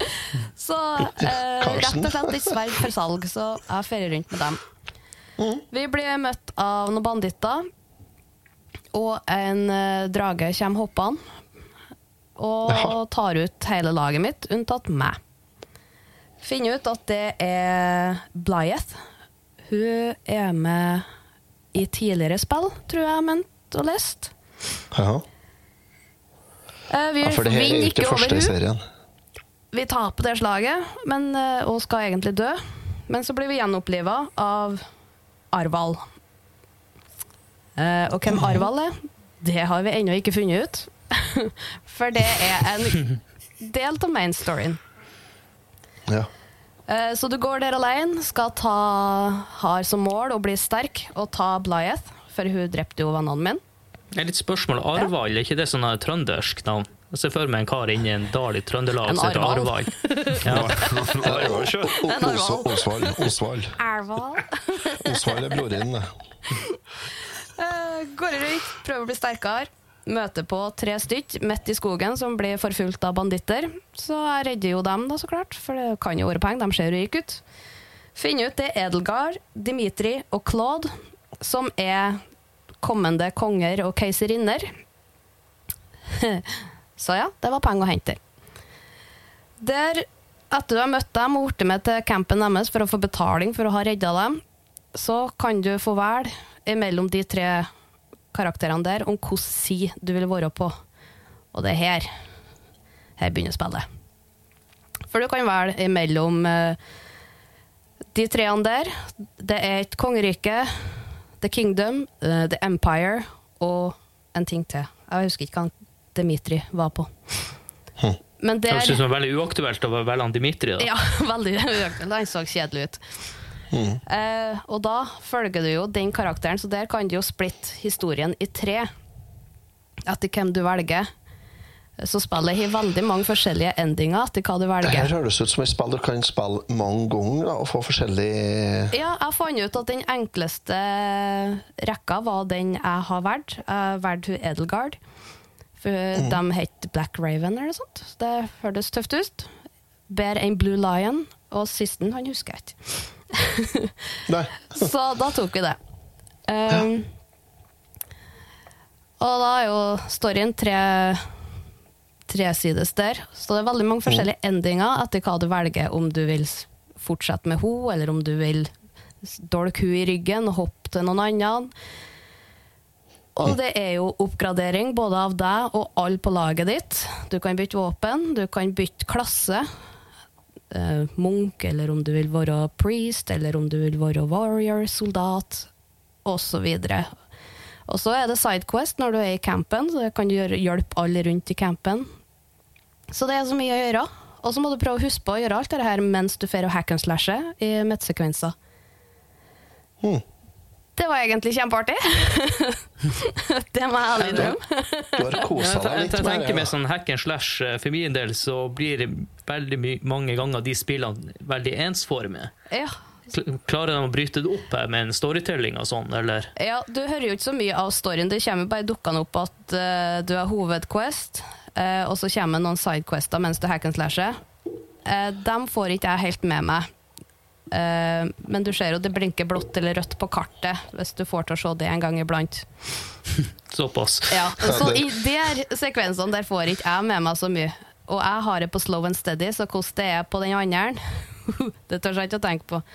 så uh, rett og slett litt sverd for salg, så jeg ferier rundt med dem. Vi blir møtt av noen banditter, og en uh, drage kommer hoppende og Jaha. tar ut hele laget mitt, unntatt meg. Finner ut at det er Blyeth. Hun er med i tidligere spill, tror jeg jeg mente og lest. Ja. Eh, Vi ja, for det her er jo ikke første i serien. Vi taper det slaget, men, eh, og skal egentlig dø. Men så blir vi gjenoppliva av Arval. Eh, og hvem Arval er, det har vi ennå ikke funnet ut. For det er en del av main storyen. Ja. Så du går der alene, skal ta, har som mål å bli sterk og ta Blyeth, for hun drepte jo vennene mine. Det er litt spørsmål. Arval, er ikke det sånn trøndersk navn? Jeg ser for meg en kar inni en dal i Trøndelag som heter Arvald. Osvald. Osvald. Osvald er broren din. det. Eh, går rundt, prøver å bli sterkere. Møter på tre stykk midt i skogen som blir forfulgt av banditter. Så jeg redder jo dem, da, så klart, for det kan jo være penger. De ser rike ut. Finner ut det er Edelgard, Dimitri og Claude, som er kommende konger og keiserinner. så ja, det var penger å hente. Der, etter du har møtt dem og blitt med til campen deres for å få betaling for å ha redda dem, så kan du få velge mellom de tre karakterene der om hvilken side du vil være på. Og det er her. Her begynner spillet. For du kan velge mellom eh, de treene der. Det er et kongerike, The Kingdom, uh, The Empire og en ting til. Jeg husker ikke hva Dimitri var på. Men Det der høres ut som veldig uaktuelt å velge han Dimitri. Da. ja, veldig uaktuelt. Han så kjedelig ut. Eh, og da følger du jo den karakteren, så der kan du jo splitte historien i tre. Etter hvem du velger. Så spillet har veldig mange forskjellige endinger etter hva du Det her høres ut som et spill du kan spille mange ganger og få forskjellig Ja, jeg fant ut at den enkleste rekka var den jeg har valgt. Jeg valgte Edelgard. For de het Black Raven eller noe sånt. Det hørtes tøft ut. Bedre enn Blue Lion. Og sisten, han husker jeg ikke. Så da tok vi det. Um, og da er jo storyen tre tresides der. Så det er veldig mange forskjellige endinger etter hva du velger, om du vil fortsette med henne, eller om du vil dolke henne i ryggen og hoppe til noen annen. Og det er jo oppgradering både av deg og alle på laget ditt. Du kan bytte våpen, du kan bytte klasse. Eh, Munk, eller om du vil være priest, eller om du vil være warrior, soldat, osv. Og så er det sidequest når du er i campen, så kan du hjelpe alle rundt i campen. Så det er så mye å gjøre. Og så må du prøve å huske på å gjøre alt det her mens du får hack and slashe i midtsekvenser. Hmm. Det var egentlig kjempeartig. det må jeg ærlig innrømme. Du har kosa deg litt med det. jeg tenker med sånn hack and slash, eh, for min del så blir det veldig my mange ganger de spillene veldig ensformige. Ja. Klarer de å bryte det opp her med en storytelling og sånn, eller? ja, du hører jo ikke så mye av storyen. Det kommer bare dukkende opp at uh, du har hovedquest, eh, og så kommer noen sidequester mens du hack and slasher. Uh, dem får ikke jeg helt med meg. Eh, men du ser jo det blinker blått eller rødt på kartet, hvis du får til å se det en gang iblant. Såpass. Ja, så i de sekvensene der får ikke jeg med meg så mye. Og jeg har det på slow and steady, så hvordan det er på den andre, det tør jeg ikke å tenke på.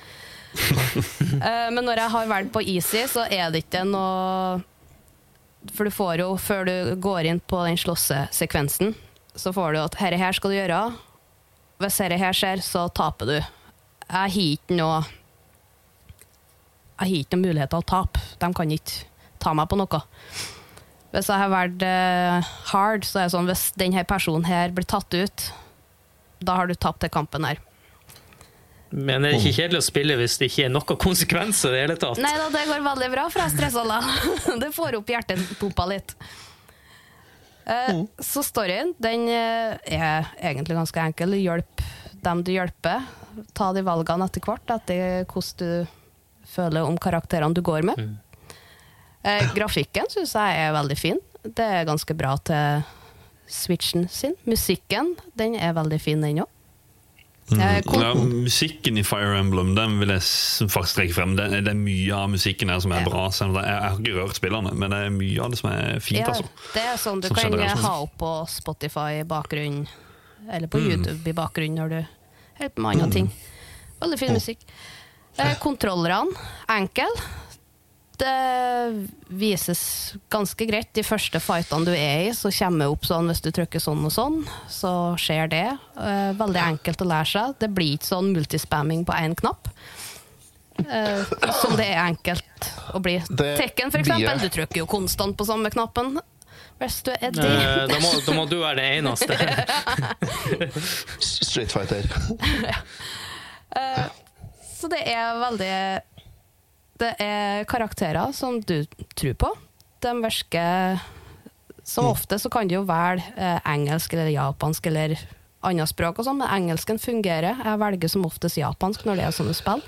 Eh, Men når jeg har valgt på easy, så er det ikke noe For du får jo, før du går inn på den slåssesekvensen, så får du at herre her skal du gjøre. Hvis herre her skjer, så taper du. Jeg har ikke noe Jeg har ikke noen mulighet til å tape. De kan ikke ta meg på noe. Hvis jeg har valgt eh, hard, så er det sånn hvis denne personen her blir tatt ut, da har du tapt den kampen her. Men er det ikke kjedelig å spille hvis det ikke er noen konsekvenser i det hele tatt? Nei da, det går veldig bra, for jeg stressa la. Det får opp hjertepumpa litt. Eh, Så storyen, den eh, er egentlig ganske enkel. Hjelp dem du hjelper. Ta de valgene etter hvert, etter hvordan du føler om karakterene du går med. Eh, grafikken syns jeg er veldig fin. Det er ganske bra til switchen sin. Musikken, den er veldig fin, den òg. Eh, Ja, musikken i Fire Emblem Den vil jeg faktisk trekke frem. Det, det er mye av musikken her som er Ja. bra. Jeg, jeg har ikke rørt spillerne, men det er mye av det som er fint. Ja, altså. det er sånn du som kan generelt, ha opp på Spotify i bakgrunnen, eller på Mm. YouTube i bakgrunnen når du holder på med andre ting. Veldig fin musikk. Eh, kontrollerne, enkel. Det vises ganske greit. De første fightene du er i, så kommer det opp sånn hvis du trykker sånn og sånn, så skjer det. Eh, veldig enkelt å lære seg. Det blir ikke sånn multispamming på én knapp. Eh, som det er enkelt å bli. Det Tekken, for eksempel. Du trykker jo konstant på samme knappen. Hvis du er det. Eddie. Da må, da må du være det eneste. Street Fighter. Så det er veldig Det er karakterer som du tror på. De virker Som ofte så kan du jo velge eh, engelsk eller japansk eller annet språk, og sånn, men engelsken fungerer. Jeg velger som oftest japansk når det er sånne spill,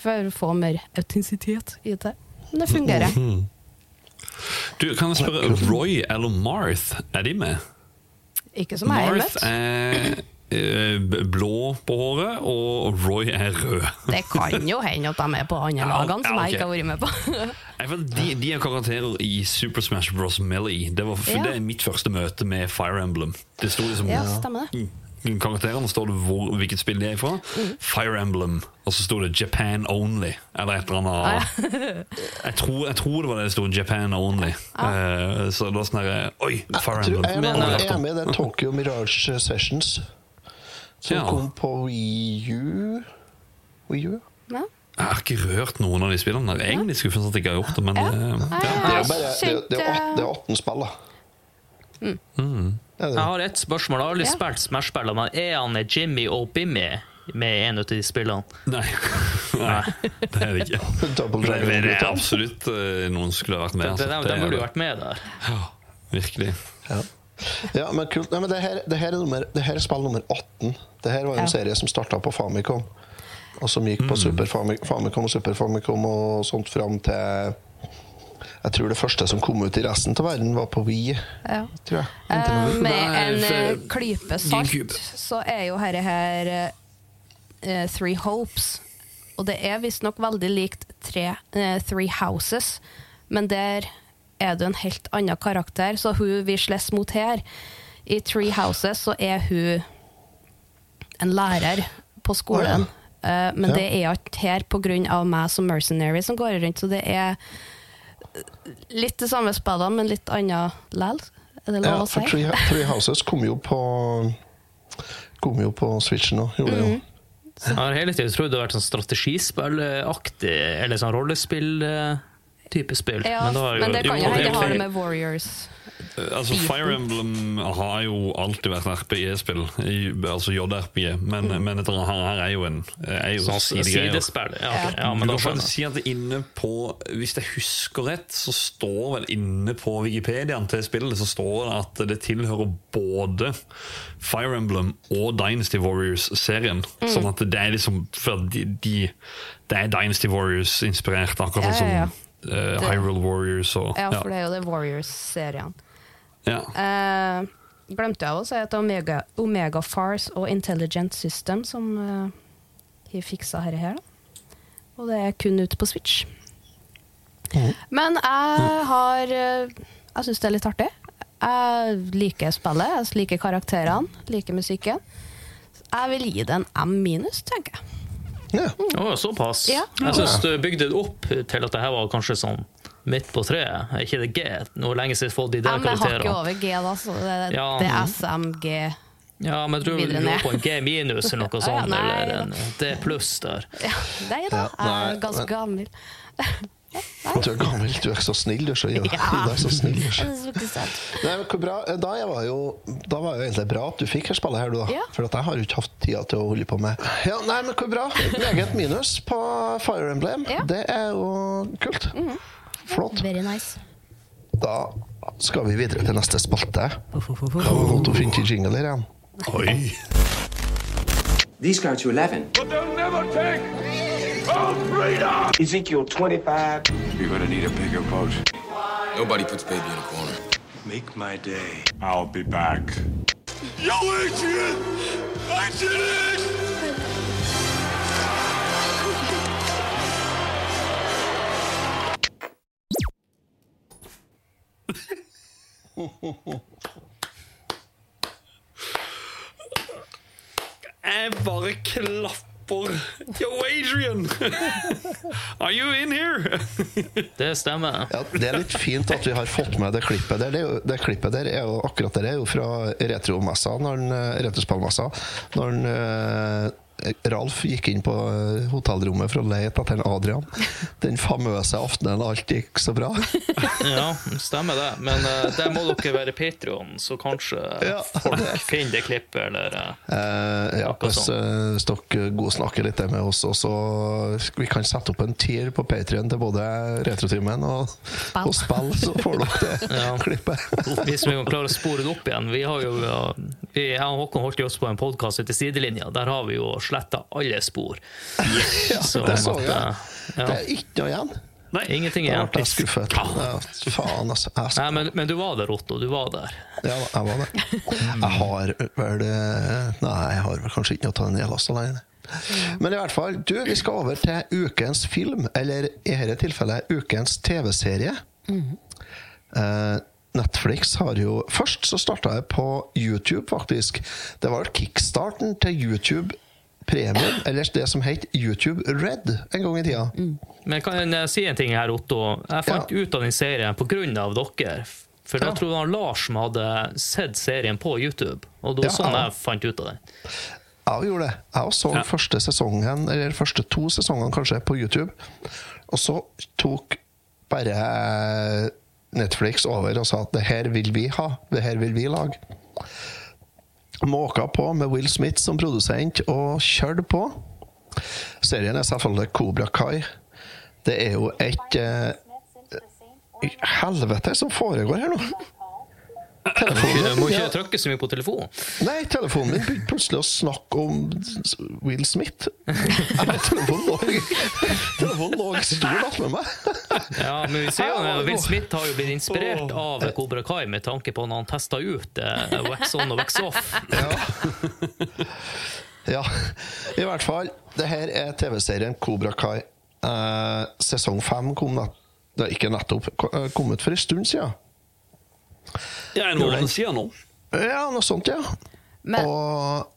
for å få mer autentisitet i det. Men det fungerer. Du, Kan jeg spørre, Roy eller Marth, er de med? Ikke som jeg har Marth møtt. er blå på håret, og Roy er rød. Det kan jo hende at de er på andre lagene som ja, jeg ikke har vært med på. Nei, De, de er karakterer i Super Smash Bros. Melee. Det, var, Ja. det er mitt første møte med Fire Emblem. Det sto liksom Ja, stemmer det. Mm, Karakterene står det hvor, hvilket spill de er fra. Mm. Fire Emblem. Og så sto det Japan Only. Eller et eller annet. jeg, tror, jeg tror det var det det sto. Japan Only. Eh, så det var sånn herre Oi, Fire Jeg tror Emblem. jeg jeg, var eh, jeg er med i den Tokyo Mirage Sessions som Ja. kom på Wii U. Wii U? Ja. Jeg har ikke rørt noen av de spillene. Jeg er egentlig skuffende at jeg ikke har gjort det, men eh. Det er jo jeg bare det, er- det, er, åt- det er 18 spill, da. Mm. Mm. Jeg har ett spørsmål. Jeg har aldri Ja. spilt Smash-spillene, men er han Jimmy og Bimmy med i en av de spillene? Nei. Nei, det er det ikke. Det er, absolutt eh, noen skulle ha vært med. De, altså. de, Det de burde jo vært med der. Ja, virkelig. Ja. Ja, men kult. Nei, men det her, det her, er, nummer, det her er spill nummer 18. Det her var jo en Ja. serie som starta på Famicom. Og som gikk på Super Fami- Famicom og Super Famicom og sånt fram til Jeg tror det første som kom ut i resten av verden, var på Wii. Ja. Tror jeg. Eh, med Nei, en for- eh, klype salt, så er jo dette her uh, Three Hopes. Og det er visstnok veldig likt tre, uh, Three Houses, men der er det en helt annen karakter. Så hun vi slåss mot her, i Three Houses, så er hun en lærer på skolen. Eh, men Ja. det er ikke her pga. meg som mercenary som går rundt, så det er litt det samme spillene, men litt annet lell. Er det lov Ja, å si? for Three, Three Houses kom jo på Kom jo på Switchen nå. Gjorde det jo. Mm. Jeg har hele tiden trodd det har vært sånn strategispillaktig, eller sånn rollespill-type spill. Ja, men, jo, men, det kan jo, hende det har det med Warriors. Altså, Fire Emblem har jo alltid vært RPG-spill, altså JRPG, men, men dette her, er jo en er jo Sånn sidespill. Ja, okay. ja, du men da kan faktisk si at det inne på Hvis jeg husker rett, så står vel inne på Wikipediaen til spillet Så står det at det tilhører både Fire Emblem og Dynasty Warriors-serien. Mm. Sånn at det er liksom For de, de, det er Dynasty Warriors-inspirert, akkurat Ja, sånn ja, ja. Eh, Hyrule Warriors og Ja, for det er jo det Warriors-serien. ja. Uh, glemte jeg å si at Omega, Omega Fars og Intelligent System som uh, har fiksa dette her, da. Og det er kun ute på Switch. Men jeg har Jeg syns det er litt artig. Jeg liker spillet, jeg liker karakterene, liker musikken. Jeg vil gi det en M minus, tenker jeg. Ja. Oh, såpass. Ja. Jeg syns du bygde det opp til at det her var kanskje sånn midt på treet. Er ikke det G? Nå lenge siden fått de der M jeg har ikke over G, da, så det, Ja. det er SMG. Ja, men jeg tror du lå på en G minus eller noe Ja, sånt, nei, eller en D pluss der. Ja, nei da, jeg er ganske gammel. Du er gammel, du er så snill, du. Så, ja. Ja. Du er så snill, du. er. Nei, men hvor bra, da, jeg var jo, da var jo egentlig bra at du fikk her spillet her, du, da. Ja. For at jeg har jo ikke hatt tida til å holde på med Ja, nei, men hvor bra. Meget minus på Fire Emblem. Ja. Det er jo kult. Flott. Very nice. Da skal vi videre til neste spalte. Da var det godt finne til jingle her igjen. Oi! These go to 11. But they'll never take our freedom! Ezekiel 25. You're gonna need a bigger boat. Nobody puts baby in a corner. Make my day. I'll be back. Yo, Adrian! I did it! Jeg bare klapper. Yo, Adrian! Are you in here? Det stemmer. Ja, det er litt fint at vi har fått med det klippet der. Det, er jo, det klippet der er jo akkurat det er jo fra retromessa, når den, eh, retrospillmessa. Når den, eh, Ralf gikk inn på eh, hotellrommet for å lete etter Adrian. Den famøse aftenen alt gikk så bra. Ja, stemmer det. Men uh, der må dere være Patrion, så kanskje Ja. folk finner det klippet, eller uh, Eh, ja, hvis, sånn. eh, hvis dere godsnakker litt med oss, og så vi kan sette opp en tier på Patrion til både Retrotimen og, og spill, så får dere det Ja. klippet. Hvis vi kan klare å spore det opp igjen. Vi har jo, uh, vi, jeg og Håkon holdt jo oss på en podkast etter i sidelinja. Der har vi jo sletta alle spor. Så det så jeg. Ja. Det er ikke noe igjen. Nei, Ingenting igjen. Jeg ble skuffet. Ja, faen, altså. Jeg, Nei, men, men du var der, Otto. Du var der. ja, jeg var der. Jeg har vel eh, Nei, jeg har vel kanskje ikke noe å ta en nedlast alene. Men i hvert fall, du, vi skal over til ukens film, eller i dette tilfellet ukens TV-serie. Eh, Netflix har jo Først så starta jeg på YouTube, faktisk. Det var kickstarten til YouTube Premium, eller det som het YouTube Red en gang i tida. Men kan jeg si en ting her, Otto? Jeg fant Ja. ut av den serien pga. dere. For Ja. jeg tror det var Lars som hadde sett serien på YouTube. Og det var Ja, sånn ja. jeg fant ut av den. Jeg gjorde det. Jeg også så Ja. første sesongen, eller første to sesongene kanskje, på YouTube. Og så tok bare Netflix over og sa at det her vil vi ha. Det her vil vi lage. Måka på med Will Smith som produsent og kjørte på. Serien er selvfølgelig Cobra Kai. Det er jo et eh, Helvete som foregår her nå! Telefonen må ikke ja. trykke så mye på telefonen. Nei, telefonen min begynte plutselig å snakke om Will Smith. Ja, telefonen lå, telefonen lå stor attmed meg. Ja, men vi ser jo Ja, Will. Smith har jo blitt inspirert av Cobra Kai med tanke på når han testa ut eh, wax on og wax off. Ja, i hvert fall. Det her er TV-serien Kobra Kai. Eh, sesong fem kom nett, det er ikke nettopp eh, kommet for en stund siden. Ja, en måned siden nå. Ja, noe sånt, ja. Men Og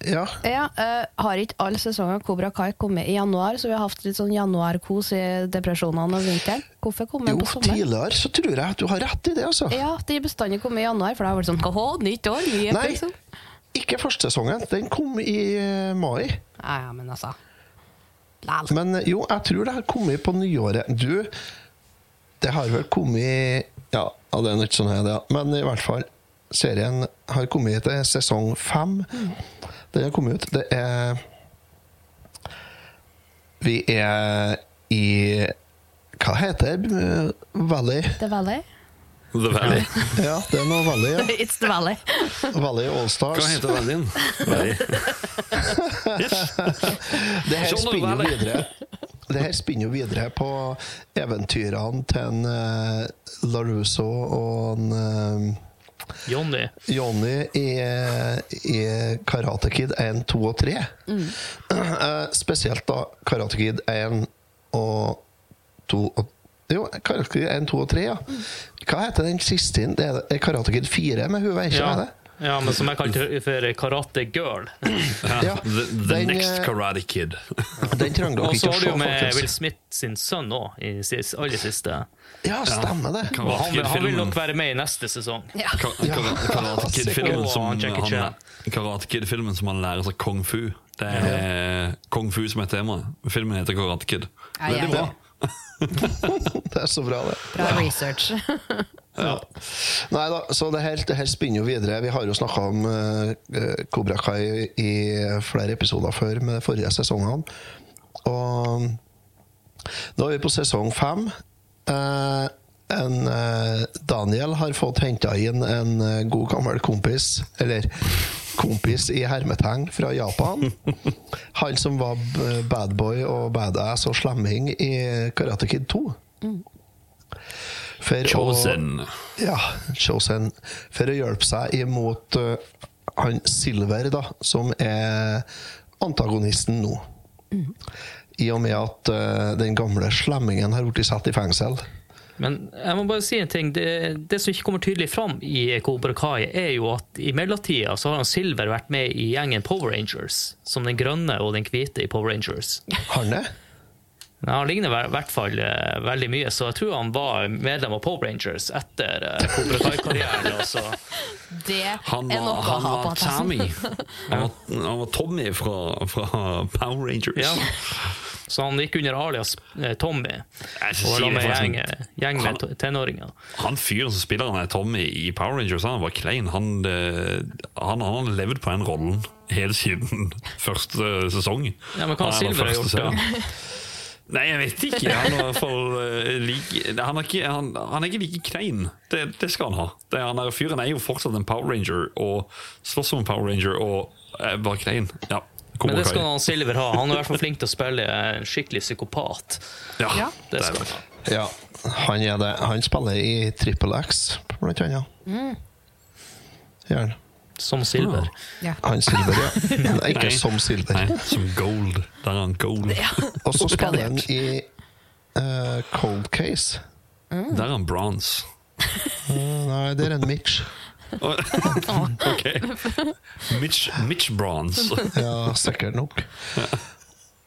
ja. ja, uh, har ikke alle sesonger Kobra Cobra Kai kommet i januar, så vi har hatt litt sånn januarkos i depresjonene og vinteren? Hvorfor kom den Jo, på sommeren? tidligere så tror jeg at du har rett i det, altså. Ja, de er bestandig kommet i januar, for da har vært sånn Hå, nytt år, ny Nei, ikke første sesongen. Den kom i eh, mai. Ja, ja, men altså Læl. Men eh, jo, jeg tror det har kommet på nyåret. Du, det har vel kommet Ja, ja, det er ikke sånn her, det, ja. men i hvert fall. Serien har kommet til sesong fem. Den har kommet ut. Det er Vi er i Hva heter det? Valley? The Valley? The Valley. Ja, det er noe Valley. Ja. It's the Valley. Valley Allstars. Hva heter Valleyen? Valley. Valley. Det her spinner jo videre Det her spinner jo videre på eventyrene til en uh, LaRusso og en uh, Johnny. Johnny i, i Karate Kid 1, 2 og 3. Eh, spesielt da Karate Kid 1 og 2 og Jo, Karate Kid 1, 2 og 3, ja. Hva heter den siste? Det er det- er Karate Kid 4 med hun veikja, Ja. Ja, men som jeg kalte for Karate Girl. Ja, the the den, Next eh, Karate Kid. Den trenger dere Og så har du jo med Will. Smith sin sønn òg, i sis- aller siste. Ja, stemmer det. Ja. han, vil- han vil nok være med i neste sesong. Ja. Ka- Karate Kid-filmen som, han- Karate Kid-filmen som han lærer seg kung fu. Det er kung fu som er tema. Filmen heter Karate Kid. Veldig bra. Det er så bra, det. Bra research. Nei da, så det her, det her spinner jo videre. Vi har jo snakka om uh, Kobra Kai i flere episoder før med de forrige sesongene. Og nå er vi på sesong fem. Uh, en, uh, Daniel har fått henta inn en uh, god gammel kompis, eller kompis i hermetegn, fra Japan. Han som var badboy og badass og slemming i Karate Kid 2. For å- Chosen. ja, Chosen. For å hjelpe seg imot uh, han Silver, da, som er antagonisten nå. I og med at uh, den gamle slemmingen har blitt satt i fengsel. Men jeg må bare si en ting. Det, det som ikke kommer tydelig fram i Cobra Kai, er jo at i mellomtida så har han Silver vært med i gjengen Power Rangers. Som den grønne og den hvite i Power Rangers. Han er? Ja, han ligner i hvert fall eh, veldig mye, så jeg tror han var medlem av Power Rangers etter uh, Cobra Kai-karrieren. Det Han er var, noe å han ha på. Tommy. Han var, han var Tommy fra, fra Power Rangers. Ja. Så han gikk under alias eh, Tommy. Og var med en gjeng, gjeng med tenåringer. Han fyren som spiller han er Tommy i Power Rangers, han var klein. Han, eh, han, han har levd på den rollen helt siden første sesong. Ja, men hva har er Silver gjort da? Nei, jeg vet ikke. Han er, for, uh, like, han, er ikke, han, han er ikke like klein. Det, det skal han ha. Det, han er, fyren er jo fortsatt en Power Ranger og slåss som en Power Ranger og er bare klein. Ja, Men det skal han Silver ha. Han er i hvert fall flink til å spille en skikkelig psykopat. Ja, Ja. Det skal han. Ja, han er det. Han spiller i Triple X, blant annet. Gjerne. Som Silver. Ja. Han Silver, ja. Nei, ikke Nei. som Silver. Nei, som Gold. Der er han Gold. Og så spiller han i uh, Cold Case. Der er han Bronze. Nei, det er en Mitch. ok. Mitch, Mitch Bronze. Ja, sikkert nok.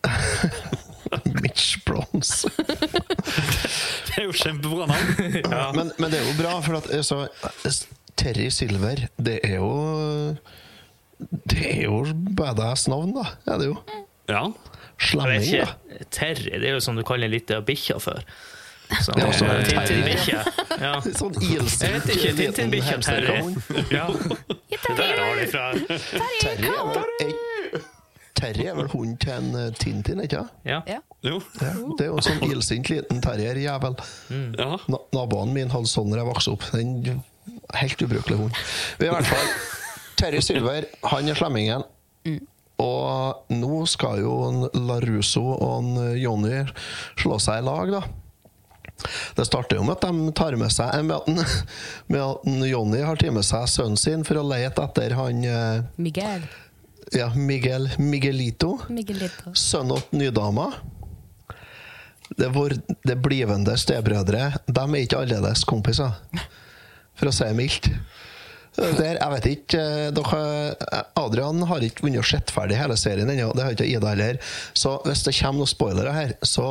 Mitch Bronze. Det er jo kjempebra navn. Men, men det er jo bra, for at så, Terry Silver, det er jo Det er jo badass navn, da. Ja, det jo. Ja. Slemming, da. Terry, det er jo som du kaller en lita bikkje før. Så, Ja, altså, Terry. Tintin-bikkje. Ja. Sånn Jeg vet ikke, Tintin-bikkja Terry. hamsterhund. Ja. Der har de fra. Terry er vel Terry er vel hunden til en eh, Tintin, ikke sant? Ja. Ja. Jo. Ja, det er jo en sånn illsint liten terrierjævel. Ja. Na naboen min hadde sånn da jeg vokste opp. Den helt ubrukelig hund. I hvert fall, Terry Silver, han er slemmingen. Og nå skal jo en Larusso og en Jonny slå seg i lag, da. Det starter jo med at de tar med seg med at, med at en Jonny har tatt med seg sønnen sin for å lete etter han eh, Miguel. ja, Miguel Miguelito. Miguelito. Sønnen og nydama. Det, vår, det blivende stebrødre De er ikke annerledes kompiser, for å si det mildt. Der, jeg vet ikke eh, dere, Adrian har ikke vunnet sett ferdig hele serien ennå. Det har ikke Ida heller. Så hvis det kommer noen spoilere her, så,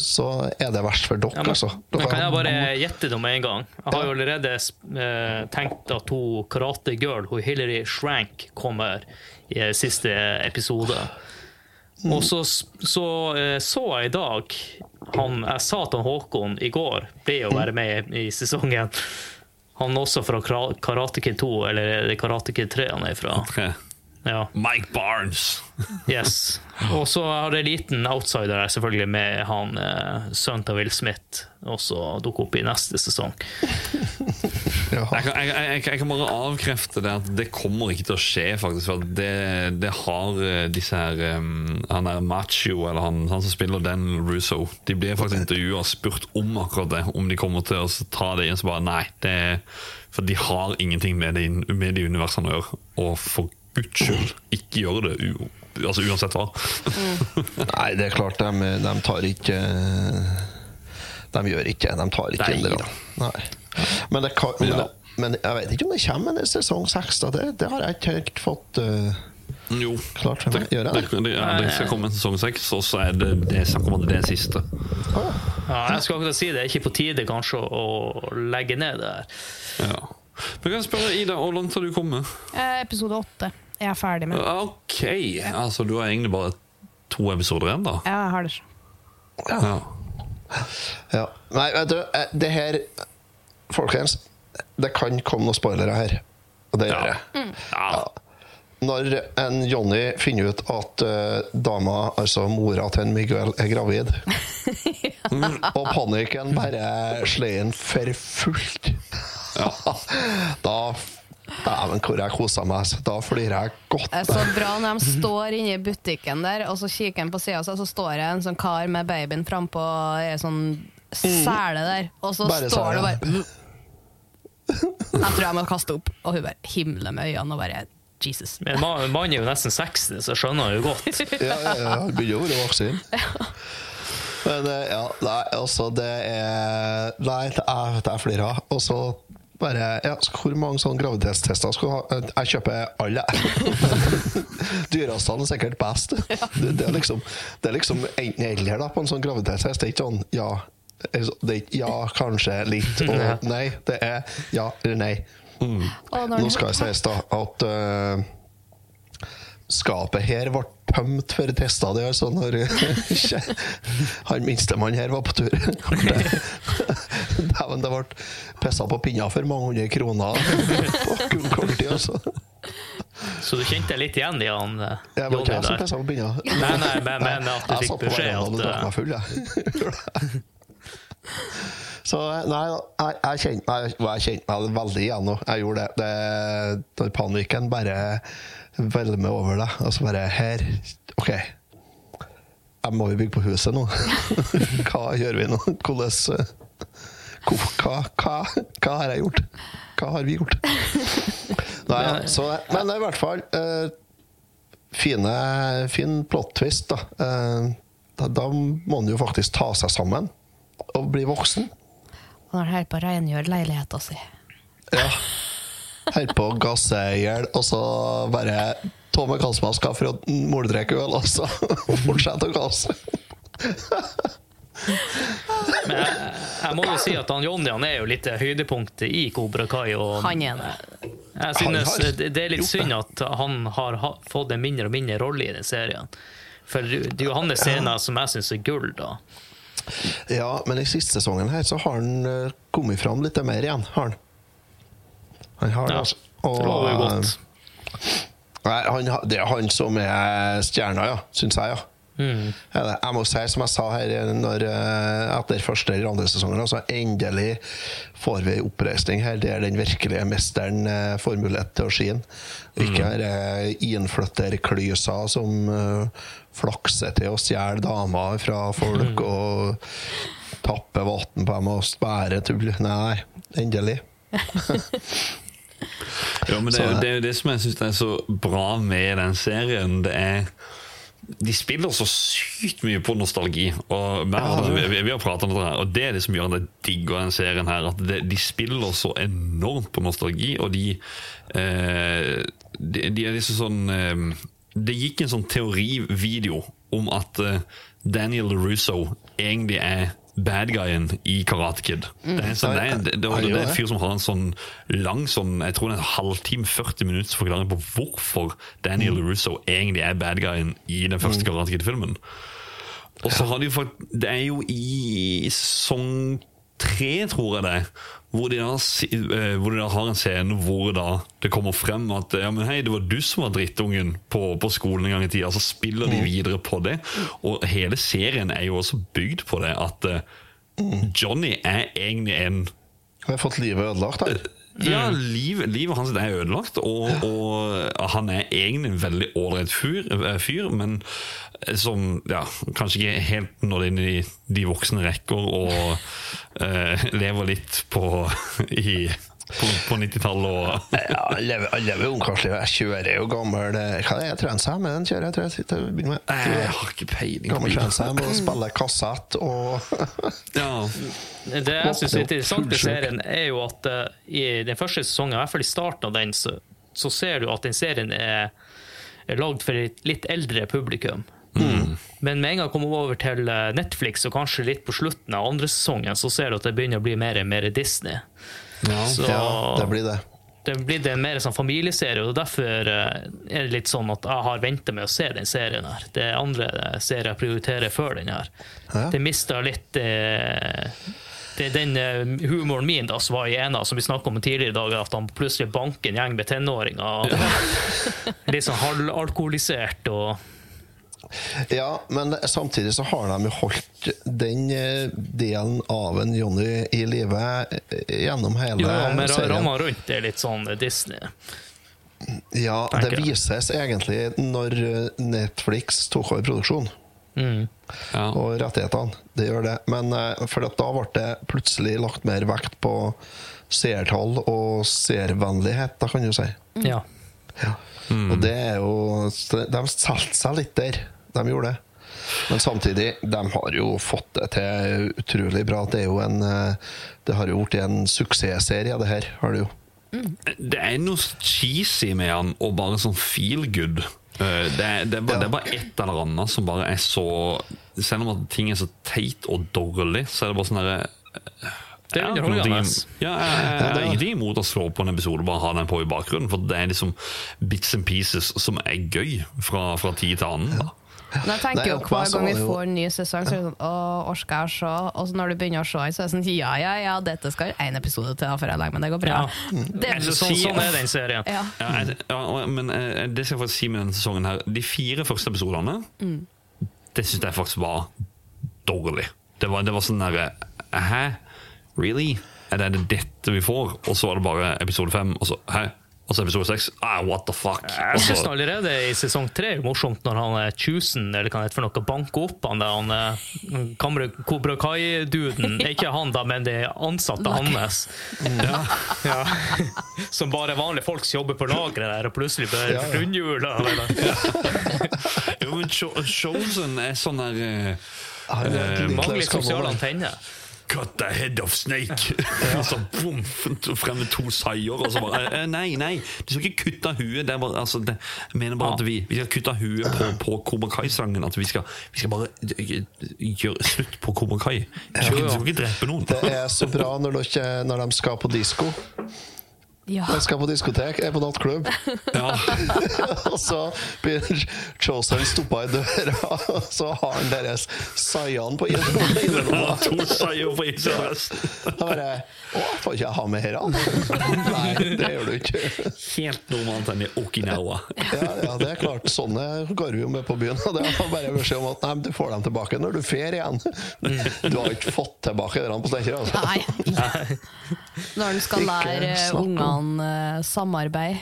så er det verst for dere. Ja, men, altså. Dere kan jeg bare gjette det med en gang? Jeg har jo allerede eh, tenkt at hun Karate Girl, hun Hilary Shrank, kommer i eh, siste episode. Og så så, eh, så jeg i dag han, Jeg sa til Håkon i går, ble å være med i sesongen. Han er også fra Karate Kid 2, eller er det Karate Kid 3 han er fra. Tre. Ja. Mike Barnes. Yes. Og så har jeg en liten outsider her, selvfølgelig, med han eh, sønnen til Will Smith, også dukke opp i neste sesong. Ja. Jeg kan, jeg, jeg, jeg kan bare avkrefte det at det kommer ikke til å skje, faktisk. For det, det har eh, disse her um, Han er Macho, eller han, han som spiller Dan Russo. De blir faktisk intervjua og spurt om akkurat det. Om de kommer til å ta det inn, så bare nei. Det, for de har ingenting med de, med de universene å gjøre. Og for guds ikke gjøre det u, altså uansett hva. Nei, det er klart, de, de tar ikke De gjør ikke De tar ikke. Nei. Men, det kan, men, Ja. det, men jeg vet ikke om det kommer en sesong seks. Det, det har jeg ikke helt fått uh, Jo. klart for Det, meg. Gjør det, jeg det? det, ja, det skal komme en sesong seks, og så er det, det snakk om at det er siste. Ja, jeg skal akkurat si det er ikke på tide kanskje å legge ned det her. Ja. Men kan jeg spørre, Ida, hvor langt har du kommet? Eh, episode åtte er ferdig med. Ok, altså du har egentlig bare to episoder igjen, da? Ja, jeg har det. Ja. Ja. Nei, vet du, eh, det her Folkens, det kan komme noen spoilere her. Og det gjør Ja. det. ja. Når en Johnny finner ut at uh, dama, altså mora til en Miguel, er gravid, og panikken bare slår inn for fullt Da Dæven, hvor jeg kosa meg. Da flirer jeg godt. Det er så bra når de står inne i butikken der, og så kikker han på sida, så står det en sånn kar med babyen frampå ei sånn sele der, og så Bare står det bare Jeg tror jeg må kaste opp, og hun bare himler med øynene og bare Jesus. Men ma- mannen er jo nesten 60, så skjønner jo godt. Ja, ja, ja, han begynner å være voksen. Men eh, ja, nei, altså det er Nei, jeg, er, det er flere. Og så bare ja, Hvor mange sånne graviditetstester skal du ha? Jeg kjøper alle. Dyreavstanden er sikkert best. Det, det, er liksom, det er liksom enten eller på en sånn graviditetstest. Det er ikke sånn ja, det er ikke ja, kanskje litt, og nei. Det er ja eller nei. Mm. Nå skal jeg sies da at øh, skapet her ble tømt for tester. Det altså når han minstemann her var på tur. Dæven, det ble pissa på pinner for mange hundre kroner på kort tid. Altså. Så du kjente litt igjen i han eh, Jeg var ikke jeg som pissa på pinner. Nei, nei, men, men at du fikk beskjed. Jeg satt på beskjed verandaen og drakk meg full, jeg. Så nei, jeg, jeg kjente meg, jeg kjente meg veldig igjen nå. Jeg gjorde det. det når panikken bare velger meg over det. Og så bare Her, OK. Jeg må jo bygge på huset nå. hva gjør vi nå? Hvordan eh, hva, hva, hva har jeg gjort? Hva har vi gjort? Nei, så, men i hvert fall uh, fine, fin plot twist, da. Uh, da. Da må han jo faktisk ta seg sammen og bli voksen. Og er han holder på å rengjøre leiligheta si. Ja. Holder på å gasse i hjel, og så bare Tomme med gassmaska for å morddrikke øl, og så fortsette å gasse. Men jeg, jeg må jo si at han Johnny han er jo litt høydepunktet i Kobra Kai. Og Han er det. jeg synes Han det det er litt synd at han har ha- fått en mindre og mindre rolle i den serien. For det er jo hans scener som jeg syns er gull, da. Ja, men i siste sesongen her så har han eh, kommet fram litt mer igjen, har han. Han har det, altså. Og, det lover godt. eh, Nei, han, det er han som er stjerna, ja. Syns jeg, ja. Mm. Jeg må si, som jeg sa her når, eh, etter første eller andre sesongen, altså endelig får vi en oppreisning her der den virkelige mesteren eh, får mulighet til å skinne. Ikke mm. innflytterklysa som uh, flakser til å stjele damer fra folk og tapper vann på dem og spærer tull. Nei, endelig. Ja, men det, det er jo det som jeg syns er så bra med den serien. Det er de spiller så sykt mye på nostalgi. Og vi vi, vi har pratet om det her, og det er det som gjør at jeg digger den serien. her At det, De spiller så enormt på nostalgi, og de, eh, de, de er liksom sånn eh, Det gikk en sånn teorivideo om at eh, Daniel Russo egentlig er bad guyen i Karate Kid. Det er, en sånn, det, er, det, det, er en fyr som har en sånn lang sånn, jeg tror det er en halvtime, 40 minutter forklaring på hvorfor Daniel Russo egentlig er bad guyen i den første Karate Kid-filmen. Og så har de fått Det er jo i sesong tre, tror jeg det hvor de, da, eh, hvor de da har en scene hvor da det kommer frem at ja, men hei, det var du som var drittungen på, på skolen en gang i tida. Så spiller de videre på det. Og hele serien er jo også bygd på det at eh, Johnny er egentlig en Har jeg fått livet ødelagt her? Ja, liv, livet hans er ødelagt, og, og han er egentlig en veldig ålreit fyr, eh, fyr, men som ja, kanskje ikke helt Når inn i de voksne rekker og uh, lever litt på, i, på, på 90-tallet og Ja, alle er alle lever ungkarslig. Jeg kjører jo gammel eh, Hva er? Er den kjører jeg? Tror jeg sitter og begynner med. Jeg har ikke peiling. Gammel bil. Og spiller kassett og Ja, Det jeg syns er interessant i serien, er jo at uh, i den første sesongen, i hvert fall i starten av den, så, så ser du at den serien er, er lagd for et litt eldre publikum. Men med en gang jeg kommer over til eh, Netflix, og kanskje litt på slutten av andre sesongen, så ser du at det begynner å bli mer og mer Disney. Så Ja, det blir det. det blir det mer sånn familieserie, og derfor eh, er det litt sånn at jeg har venta med å se den serien her. Det er andre serier jeg prioriterer før den her. Ja. Det mista litt eh, det er den eh, humoren min da, som var i ena, som vi snakket om tidligere i dag, at han plutselig banker en gjeng med tenåringer. Ja. Litt sånn halvalkoholisert og Ja, men samtidig så har de jo holdt den eh, delen av en Johnny i live eh, gjennom hele Jo, men serien. ramma rundt er litt sånn Disney. Ja, det jeg. vises egentlig når eh, Netflix tok over produksjonen. ja. og rettighetene. Det gjør det. Men eh, for at da ble det plutselig lagt mer vekt på seertall og seervennlighet, da kan du si. Ja. Ja. Og det er jo De solgte seg litt der. De gjorde det. Men samtidig, de har jo fått det til utrolig bra. Det er jo en eh, Det har jo blitt en suksessserie, det her. Har det jo. Det er noe cheesy med han, og bare sånn feel good. Eh, Det er, det, er bare, Ja. det er bare et eller annet som bare er så Selv om at ting er så teit og dårlig, så er det bare sånn derre Det er ja, ingenting- Ja, jeg, jeg, jeg har ingenting imot å slå på en episode bare ha den på i bakgrunnen. For det er liksom bits and pieces som er gøy fra, fra tid til annen. Da. Men jeg tenker Nei, jo Hver gang vi får en ny sesong, så er det sånn Å, orker jeg å se? Og så når du begynner å se, så er det sånn Ja, ja, ja, dette skal én episode til før jeg legger meg. Det går bra. Ja. Det, Altså, Sånn, sånn er den serien. ja. Ja, jeg, ja, men eh, det skal jeg faktisk si med denne sesongen her De fire første episodene Det synes jeg faktisk var dårlig. Det var, det var sånn derre Hæ? Really? Er det dette vi får? Og så var det bare episode fem, og så Hæ? Og så episode seks. Ah, what the fuck? Jeg syns allerede i sesong tre er morsomt når han er Chusen, eller hva heter for noe, banker opp han der han eh, Kamre Kobra Kai-duden. Ikke han, da, men de ansatte hans. Ja. Ja. Som bare vanlige folk som jobber på lageret der, og plutselig blir Ja, ja. rundhjula. Jo, men Cho- Chosen er sånn der uh, er Mangler sosiale antenner. Cut the head of snake! og så boom, frem med to seier, og så bare eh, Nei, nei, du skal ikke kutte huet. Det er bare, altså, det, jeg mener bare at vi, vi skal kutte huet på, på Kobra Kai-sangen. At vi skal, vi skal bare eh, gjøre slutt på Kobra Kai. Du skal, du skal ikke drepe noen. Det er så bra når, dere, når de skal på disko. Ja. Jeg skal på diskotek, jeg er på nattklubb. Ja. og så blir Chosen stoppa i døra, og så har han deres Sayan på innerlomma. To seier på innerlomma. Da bare Å, får ikke jeg ha med dette? Nei, det gjør du ikke. Helt normalt enn i Okinawa. Ja, ja, det er klart. Sånne går vi jo med på byen. Og det er bare beskjed om at nei, du får dem tilbake når du fer igjen. Du har ikke fått tilbake de på Steinkjer, altså. Nei. Når en skal lære ungene samarbeid.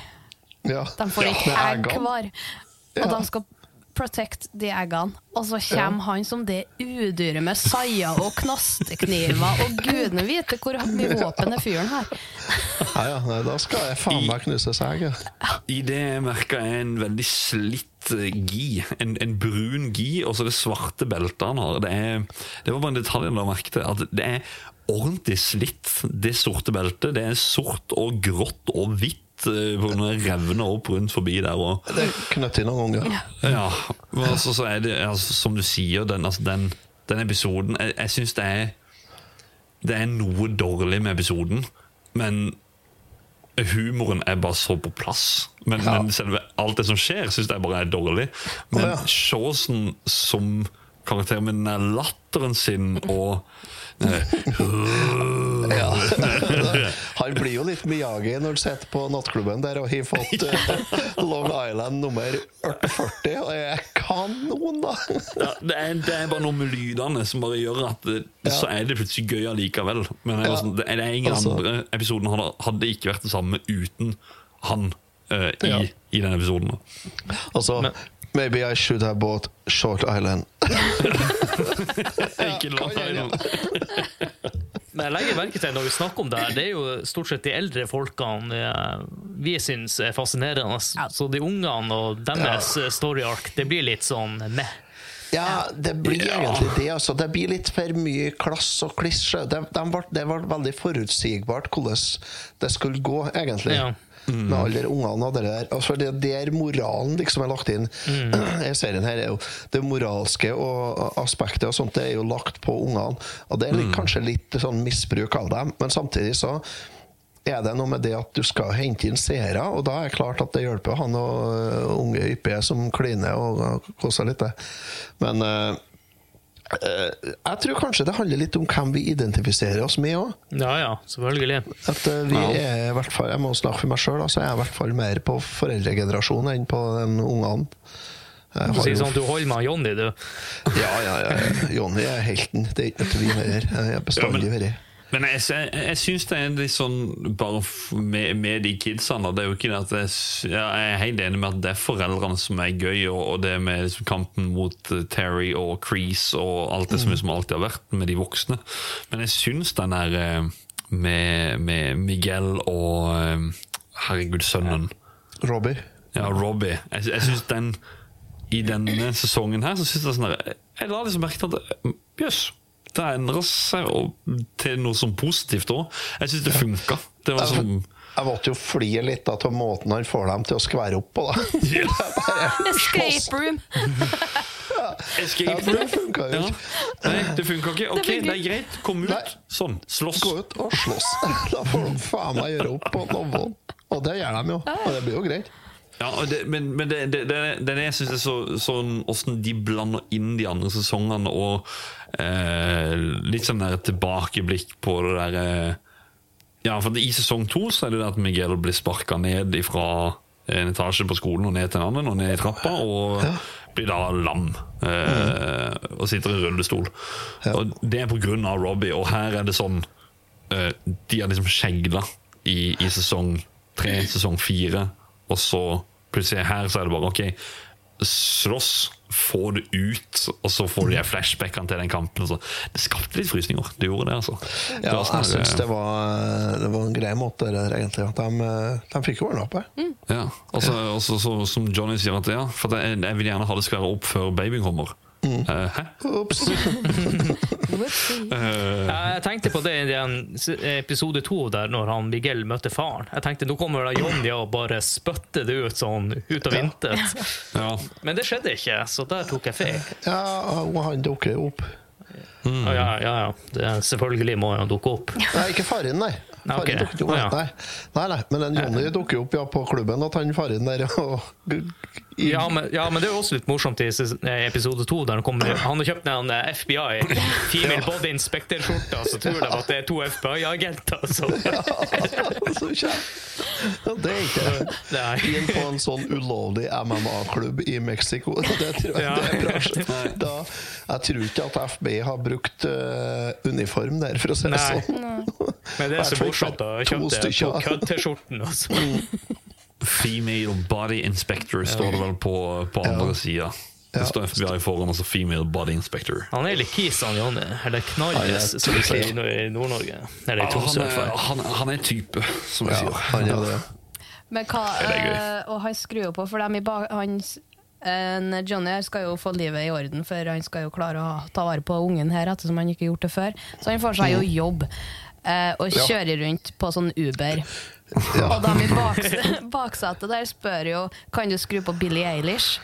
Ja. De får ikke ja, egg hver. Og Ja. de skal protect de eggene. Og så kommer han som det udyret med saier og knastekniver, og gudene vite hvor mye våpen er fyren her. Ja, ja, nei, da skal jeg faen meg knuse seg. ja. I det merka jeg en veldig slitt eh, gi. En, en brun gi, og så det svarte beltet han har. Det, er, det var bare en detalj jeg la merke til. At det er ordentlig slitt, det sorte beltet. Det er sort og grått og hvitt. Hun På revner opp rundt forbi der. Og, Det er knøtt i noen ganger. ja, altså, så er det, altså, som du sier, den, altså, den, den episoden Jeg, jeg syns det er Det er noe dårlig med episoden, men humoren er bare så på plass. Men, Ja. men selve alt det som skjer, syns jeg bare er dårlig. Men oh, ja. Shawson som karakter med den latteren sin og eh, Ja. Han blir jo litt Miyagi når han sitter på nattklubben der og har fått uh, Long Island nummer 40, og er kanon, da! ja, det, er, det er bare noe med lydene som bare gjør at det, så er det plutselig gøy allikevel. Men det er, Ja. sånn, det er ingen Altså- andre episoden hadde, hadde ikke vært det samme uten han Uh, i, Ja. i den episoden. Altså, maybe I should have bought Short Island. Ikke Long Island. Men jeg legger merke til når vi snakker om det her, det er jo stort sett de eldre folkene eh, vi syns er fascinerende. Så de ungene og deres eh, story arc, det blir litt sånn meh. Ja, det blir egentlig det. Altså. Det blir litt for mye klass og klisjé. Det, de ble, det var veldig forutsigbart hvordan det skulle gå, egentlig. Ja. Med alle de ungene og det der. Altså, det der moralen liksom er lagt inn i serien her, er jo det moralske og aspektet og sånt, det er jo lagt på ungene. Og det er litt, kanskje litt sånn misbruk av dem, men samtidig så er det noe med det at du skal hente inn seere, og da er det klart at det hjelper å ha noen unge yppige som kliner og koser litt. det. Men øh, øh, jeg tror kanskje det handler litt om hvem vi identifiserer oss med òg. Ja ja, selvfølgelig. At øh, vi er i hvert fall, Jeg må snakke for meg sjøl, altså, jeg er i hvert fall mer på foreldregenerasjonen enn på den ungene. Du sier sånn at du holder med Jonny, du. Ja, ja, ja. Jonny er helten. Det er ikke noe tvil heller. Jeg har bestandig vært Men jeg, jeg, jeg syns det er litt sånn bare med, med de kidsene. Det er jo ikke det at jeg, jeg er helt enig med at det er foreldrene som er gøy, og, og det med liksom kampen mot eh, Terry og Crease og alt det som liksom alltid har vært med de voksne. Men jeg syns den der eh, med, med Miguel og eh, Herregud, sønnen. Robbie. Ja, Robbie. Jeg, jeg synes den I denne sesongen her Så synes jeg sånn der, Jeg la liksom merke til at Jøss. Jøss, det endrer seg og, til noe sånn positivt òg. Jeg syns det funka. Det var sånn Jeg måtte jo flire litt av måten han får dem til å skvære opp på, da. Escape room! Escape room det funka jo Ja. ikke. Nei, det funka ikke. Ok, det er greit. Kom ut. Nei. Sånn. Slåss. Gå ut og slåss. Da får de faen meg gjøre opp på noe. Og det gjør de jo. Og det blir jo greit. Ja, det, men, men det, det, det, jeg syns er så sånn Åssen de blander inn de andre sesongene, og eh, litt sånn der tilbakeblikk på det der eh, Ja, for i sesong to så er det det at Miguel blir sparka ned fra en etasje på skolen og ned til en annen, og ned i trappa, og blir da lam. Eh, og sitter i rullestol. Og det er på grunn av Robbie, og her er det sånn eh, De har liksom skjegla i, i sesong tre, sesong fire, og så plutselig her så er det bare ok, slåss, få det ut, og så får du de flashbackene til den kampen. Så. Det skapte litt frysninger. Det gjorde det, altså. Det Ja, sånn jeg syns det, var- det var en grei måte, der, egentlig. At de, de fikk ordna opp det. Ja, altså, ja. så- så- som Johnny sier at ja, for jeg, jeg vil gjerne ha det skværet opp før babyen kommer. Mm. Hæ? Eh, Jeg tenkte på det i den episode to, der når han Miguel møtte faren. Jeg tenkte Nå kommer da Jonja og bare spytter det ut sånn ut av intet. ja. Men det skjedde ikke, så der tok jeg feil. Ja, og han dukker opp. Ja, ja, ja, ja. Det, selvfølgelig må han dukke opp. Nei, ikke faren, nei. Faren Ok, dukker opp. ja. Nei. nei, nei, men en Jonny dukker opp ja, på klubben, at han faren der og Ja men, ja, men det er jo også litt morsomt i eh, episode to, han Han har kjøpt en eh, FBI Female Body Inspector-skjorte, så tror de at det er to FBI-agenter. Så Så kjæ- Ja, Det er ikke det. Inn på en sånn ulovlig MMA-klubb i Mexico. Det tror jeg Ja. det er bra. Da, jeg tror ikke at FBI har brukt uh, uniform der, for å si det sånn. Men det er så morsomt å to kjøpe på stykker. kødd-T-skjorten. Female Body Inspector står det vel på, på andre sida. Det står FBI foran, altså Female Body Inspector. Han er litt kis, han Jonny. Eller knalles, som vi sier i Nord- i Nord-Norge. Eller i Tromsø. han, han, han er type, som jeg Ja, sier. han er det. Men hva, gøy. eh, og han skrur jo på, for dem i ba hans en Johnny her skal jo få livet i orden, for han skal jo klare å ta vare på ungen her, ettersom han ikke har gjort det før. Så han får seg jo jobb, eh, og kjører rundt på sånn Uber. Og de i baks baksetet der spør jo Kan du skru på Billie Eilish.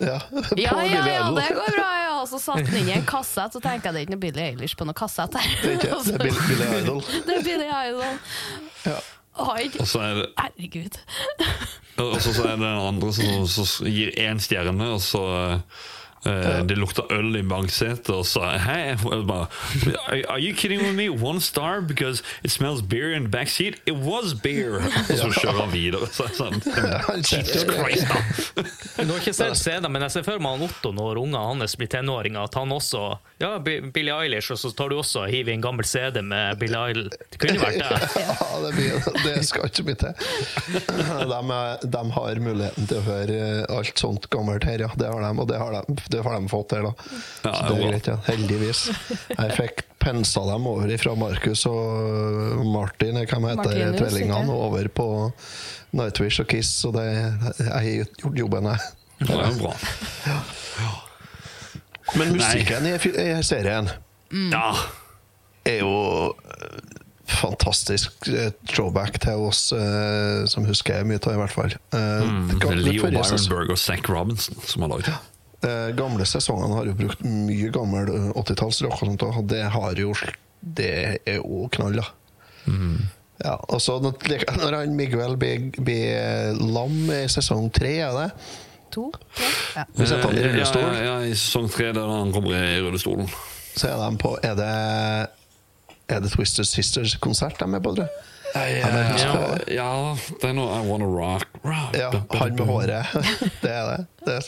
Ja, på Ja, ja, ja, det går bra. Ja. Og så satte den inn i en kassett, så tenker jeg det er ikke noe Billie Eilish på noe kassett her. Det er ikke det er Bill- Billy Idol. Det er Billie Idol. Ja. Oi, Og så er det herregud. Og så, så er det den andre som, som gir én stjerne, og så eh, Det lukta øl i baksetet, og så Hei, well, are, are you kidding with me? One star because it smells beer in the backseat? It was beer! Og så kjører han videre. Så, sånn, Jesus. Christ, da! Du har ikke sett scenen, men jeg ser for meg han Otto når ungene hans blir tenåringer, at han også Ja, Bi- Billie Eilish, og så tar du også og hiver en gammel CD med Billie Eilish. Det kunne vært det. Ja, det, blir, det skal ikke mye til. De, de har muligheten til å høre alt sånt gammelt her, ja. Det har de, og det har de, det har de fått her, da. Ja, Så det er greit, ja. Heldigvis. Jeg fikk pensa dem over fra Markus og Martin, hvem heter, tvillingene, over på Nightwish og Kiss, så det, jeg har gjort jobben, jeg. Det er jo bra. Men musikken i, i serien Ja. er jo eh, fantastisk eh, throwback til oss eh, som husker mye av, i hvert fall. Eh, det gamle Leo Byronberg og Zack Robinson som har lagd det. Eh, gamle sesongene har jo brukt mye gammel eh, 80-tallsrock, og sånt, og det jo Det er jo knall, da. Ja, og så når, han Miguel blir, blir lam i sesong tre, er det? To? Tre? Ja. Vi setter han i Eh, rullestol. Ja, ja, ja, I sesong tre der han kommer i rullestolen. Så er de på Er det Er det Twisted Sisters-konsert de er på, tror jeg? Ja, ja, det. ja, det er noe I Wanna Rock. rock Ja, han med håret. Det er det. det er,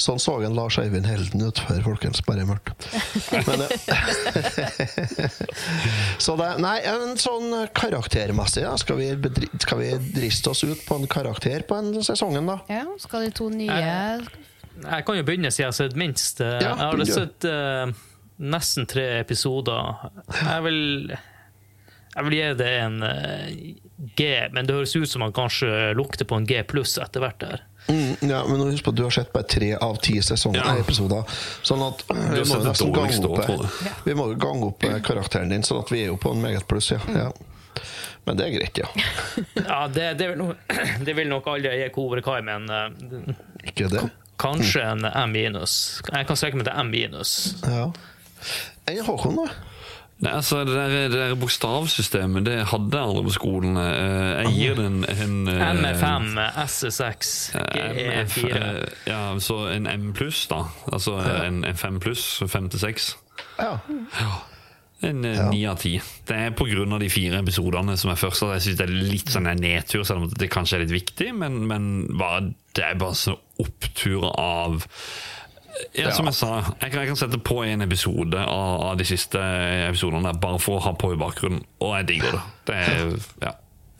sånn så en Lars Eivind Helden ut før, folkens. Bare i mørkt. Men, eh, så det Nei, en sånn karaktermessig, da. Skal vi, bedri, skal vi driste oss ut på en karakter på en sesongen, da? Ja, skal de to nye Jeg kan jo begynne siden jeg har sett minst. Eh, Ja, jeg har sett uh, nesten tre episoder. Jeg vil Jeg vil gi det en eh, G, men det høres ut som man kanskje lukter på en G pluss etter hvert. der. Mm, ja, men husk på at du har sett bare tre av ti sesonger, Ja. episoder. Sånn at vi må, nesten gange opp, vi må gange opp eh, karakteren din, sånn at vi er jo på en meget pluss, ja. ja. Men det er greit, ja. Ja, det, det, vil, nok, det vil nok aldri gi Kobra Kai, men eh, Ikke det? kanskje en M minus. Jeg kan strekke meg til M minus. Ja. Enn Håkon, da? Nei, altså, det der, det der bokstavsystemet det hadde jeg aldri på skolen. Eh, Jeg gir den en, en eh, M5, S6, GE4. eh, Ja, så en M pluss, da. Altså en, en 5 pluss, 5 til 6. Ja. En eh, Ja. ni av ti. Det er av de fire episodene som er først. Jeg syns det er litt sånn en nedtur, selv om det kanskje er litt viktig. Men, men bare, det er bare sånn opptur av ja, som jeg sa, jeg kan, jeg kan sette på en episode av, av de siste episodene bare for å ha på i bakgrunnen, og jeg digger det. Det er, ja.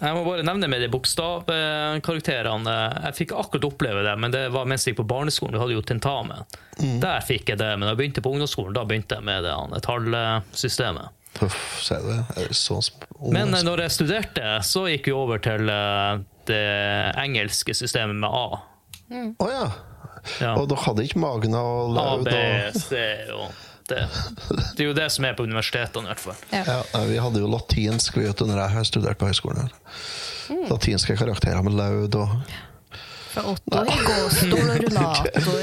Jeg må bare nevne med de bokstavkarakterene. Jeg fikk akkurat oppleve det, men det var mens jeg gikk på barneskolen. Vi hadde jo tentamen. Der fikk jeg det, men da jeg begynte på ungdomsskolen, da begynte jeg med det han, tallsystemet. Uff, sier det? Er det så Men eh, når jeg studerte, så gikk vi over til eh, det engelske systemet med A. Å ja. Ja. Og dere hadde ikke Magna og A, Laud B, og det. Det er jo det som er på universitetene, i hvert fall. ja, Ja, Vi hadde jo latinsk vet du, når jeg har studert på høyskolen. her. Latinske karakterer med Laud og Fra Otto i gåstol og rullator og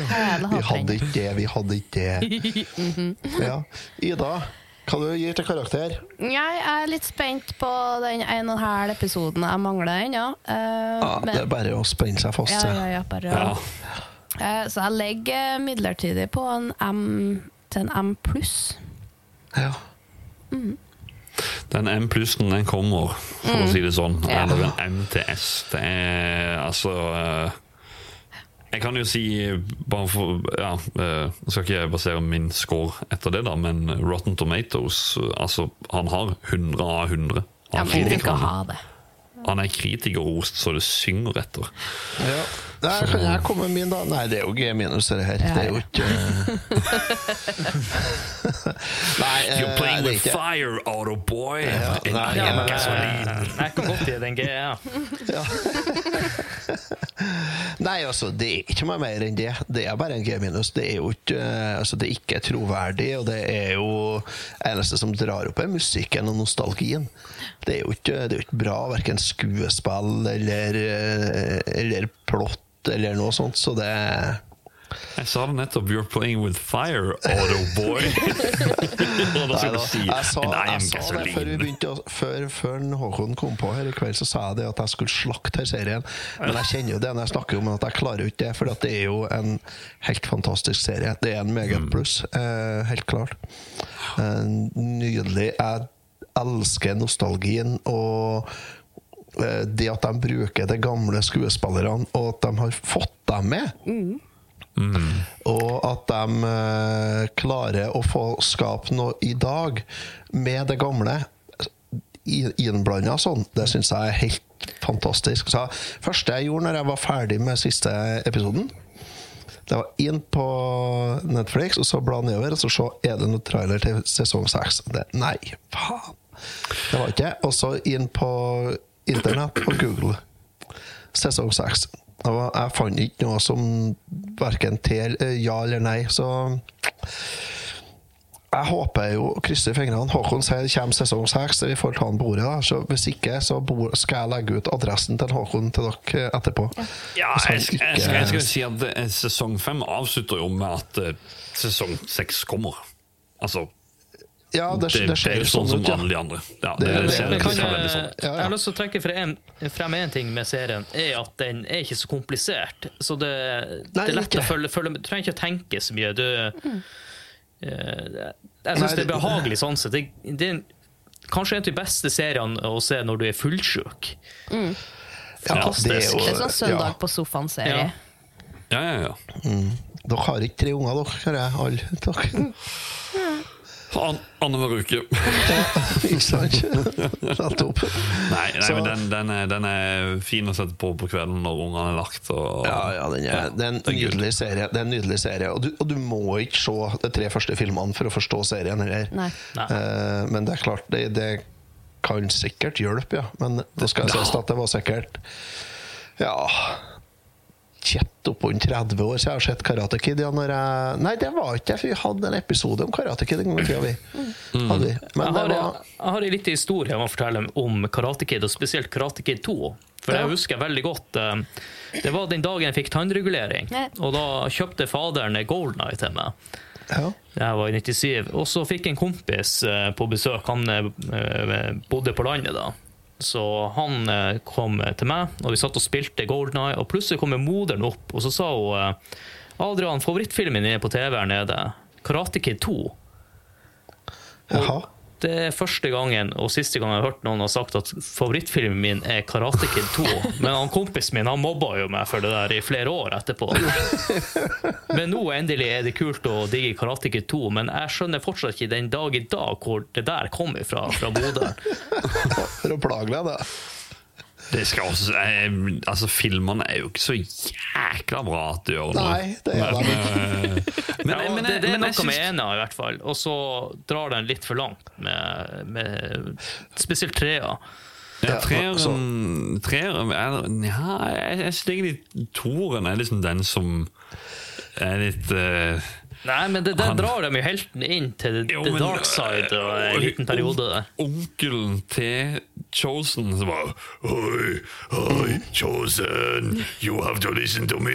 hele Vi hadde ikke det, vi hadde ikke det. Ja. Ida, Hva du gir til karakter? Jeg er litt spent på den en og en halv episoden jeg mangler ennå. Ja. Ja, men- det er bare å spenne seg fast. ja, ja, ja, bare, Ja. Uh, så jeg legger midlertidig på en M til en M pluss. Ja. Den M plussen, den kommer, for å si det sånn. Ja. Eller en S. Det er altså eh, Jeg kan jo si bare for Ja, Jeg nå skal ikke basere min score etter det, da, men Rotten Tomatoes altså, Han har 100 av 100. Ja, Han, men jeg vil ikke ha det. han er kritikerrost så det synger etter. Ja. Nei, kan jeg komme med min, da? Nei, det er jo G minus, det her. Det er jo ikke Nei, eh, You're playing er with ikke fire, Autoboy! Ja, nei, ja, men-. Jeg kan godt gi den G, ja. Nei, altså, det er ikke noe mer enn det. Det er bare en G minus. Det er jo ikke eh, altså, Det er ikke troverdig, og det er jo eneste som drar opp, er musikken og nostalgien. Det er jo ikke, det er jo ikke bra, verken skuespill eller, eh, eller plott eller noe sånt, så det Jeg sa det nettopp. You're playing with fire, Autoboy. Og da Nei, du si jeg sa, jeg sa det før, vi begynte å, før, før Håkon kom på her i kveld, så sa jeg det at jeg skulle slakte her serien. Men jeg kjenner jo det når jeg snakker om at jeg klarer jo ikke det, for det er jo en helt fantastisk serie. Det er en meget pluss, eh, helt klart. Eh, nydelig. Jeg elsker nostalgien og det at de bruker de gamle skuespillerne, og at de har fått dem med. Og at de eh, klarer å få skape noe i dag med det gamle i- innblanda sånn, det syns jeg er helt fantastisk. Så første jeg gjorde når jeg var ferdig med siste episoden, det var inn på Netflix, og så bla nedover, og så se er det noen trailer til sesong seks. Nei, faen! Det var ikke det. Og så inn på internett og Google. Sesong seks. Og jeg fant ikke noe som verken til eh, ja eller nei, så jeg håper jo, krysser fingrene. Håkon sier det kommer sesong seks. Vi får ta han på ordet. da. Så Hvis ikke, så skal jeg legge ut adressen til Håkon til dere eh, etterpå. Ja, jeg, jeg, jeg, jeg skal si at eh, sesong fem avslutter jo med at sesong seks kommer. Altså, Ja, det, det, det skjer er jo jo sånn sånn som ut, ja. alle de andre. Ja, Det- det, det, det- ser, det kan ser veldig sånn ut. Ja, ja. jeg har lyst til å trekke frem, én en ting med serien, er at den er ikke så komplisert. Så det, Nei, det er lett ikke. å følge, følge med. Du trenger ikke å tenke så mye. Du, eh, jeg syns det er behagelig sånn sett. Det, det er kanskje en av de beste seriene å se når du er fullsjuk. Mm. Fantastisk. det er jo- Det er sånn søndag ja. på sofaen-serie. Ja. Ja, ja, ja. Dere har ikke tre unger, dere, hører jeg. Alle dere. An Annenhver uke. Ikke sant? Nettopp. Nei, nei men den, den, er, den er fin å sette på på kvelden når ungene er lagt. Og, Ja, ja, den er, det er en det er nydelig serie. Det er en nydelig serie. Og du, og du må ikke se de tre første filmene for å forstå serien heller. Nei. Nei. Eh, men det er klart, det, det kan sikkert hjelpe, ja. Men nå skal jeg sies at det var sikkert Ja Tjett oppunder 30 år siden jeg har sett Karate Kid. Ja, når jeg, nei, det var ikke det, for vi hadde en episode om Karate Kid en gang i tida. Vi. Hadde vi. Men Jeg det har, var jeg har en liten historie jeg må fortelle om Karate Kid, og spesielt Karate Kid 2. For Ja. jeg husker veldig godt eh, Det var den dagen jeg fikk tannregulering. Og da kjøpte faderen Golden Eye til meg. ja. Jeg var i 97. Og så fikk en kompis eh, på besøk. Han eh, bodde på landet da. Så han eh, kom til meg, og vi satt og spilte Golden Eye. Og plutselig kommer moderen opp, og så sa hun eh, Adrian, favorittfilmen din på TV her nede. Karate Kid 2. Jaha. Det er første gangen og siste gang jeg har hørt noen har sagt at favorittfilmen min er Karate Kid 2. Men han kompisen min han mobba jo meg for det der i flere år etterpå. Men nå endelig er det kult å digge Karate Kid 2, men jeg skjønner fortsatt ikke den dag i dag hvor det der kom ifra, fra moderen. For å plage deg, da. Det skal også, eh, altså Filmene er jo ikke så jækla bra at du gjør noe. Nei, det er de Men, men, Ja, men, det, det er noe synes... med ena, i hvert fall. Og så drar den litt for langt, med, med spesielt trea. Ja, treeren, så- treeren er, ja, jeg, jeg synes egentlig toeren er liksom den som er litt uh, Nei, men det, der Han- drar de jo helten inn til Jo, the dark side og en liten periode. Onkelen til Chosen som var Oi, oi, Chosen, you have to listen to me.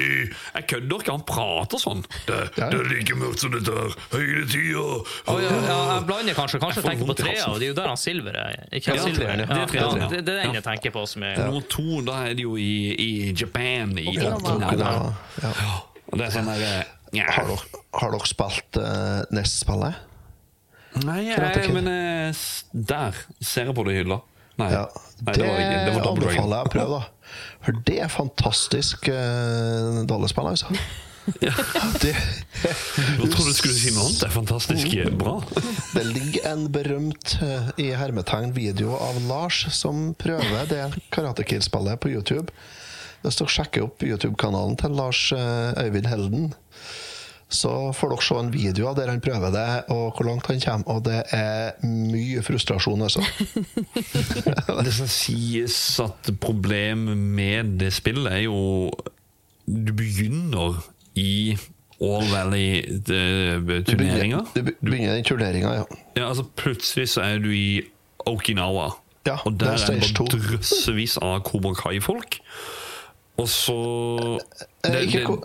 Jeg kødder ikke, han prater sånn. Det, Ja. det er like mørkt som dette her hele tida. Ja, ja, jeg blander kanskje. Kanskje Jeg tenker på trea, og det er jo der han Silver er. Ikke Ja, Silver. ja. Det er ja, ja. det, er den jeg tenker på som er Nummer to, da er det jo i, i Japan. I Okinawa. Okinawa. Ja. Og det er sånn der, ja. Har dere, har dere spilt uh, NES-spillet? Nei, Karate jeg, men uh, der ser jeg på det i hylla. Nei, Ja, Nei det, det var ikke. Det var anbefaler jeg å prøve, da. For det er fantastisk uh, dollarspill, altså. Det, Jeg trodde du skulle si noe annet. Det er fantastisk eh, bra. det ligger en berømt eh, i hermetegn video av Lars som prøver det Karate Kid-spillet på YouTube. Hvis dere sjekker opp YouTube-kanalen til Lars eh, Øyvind Helden, så får dere se en video av der han prøver det, og hvor langt han kommer. Og det er mye frustrasjon, altså. Det som sies at problemet med det spillet er jo Du begynner i All Valley-turneringa. Du be- begynner den turneringa, ja. Ja, altså Plutselig så er du i Okinawa. Ja, og det der er er det bare drøssevis av Kobra Kai-folk. Og så Eh, det, ikke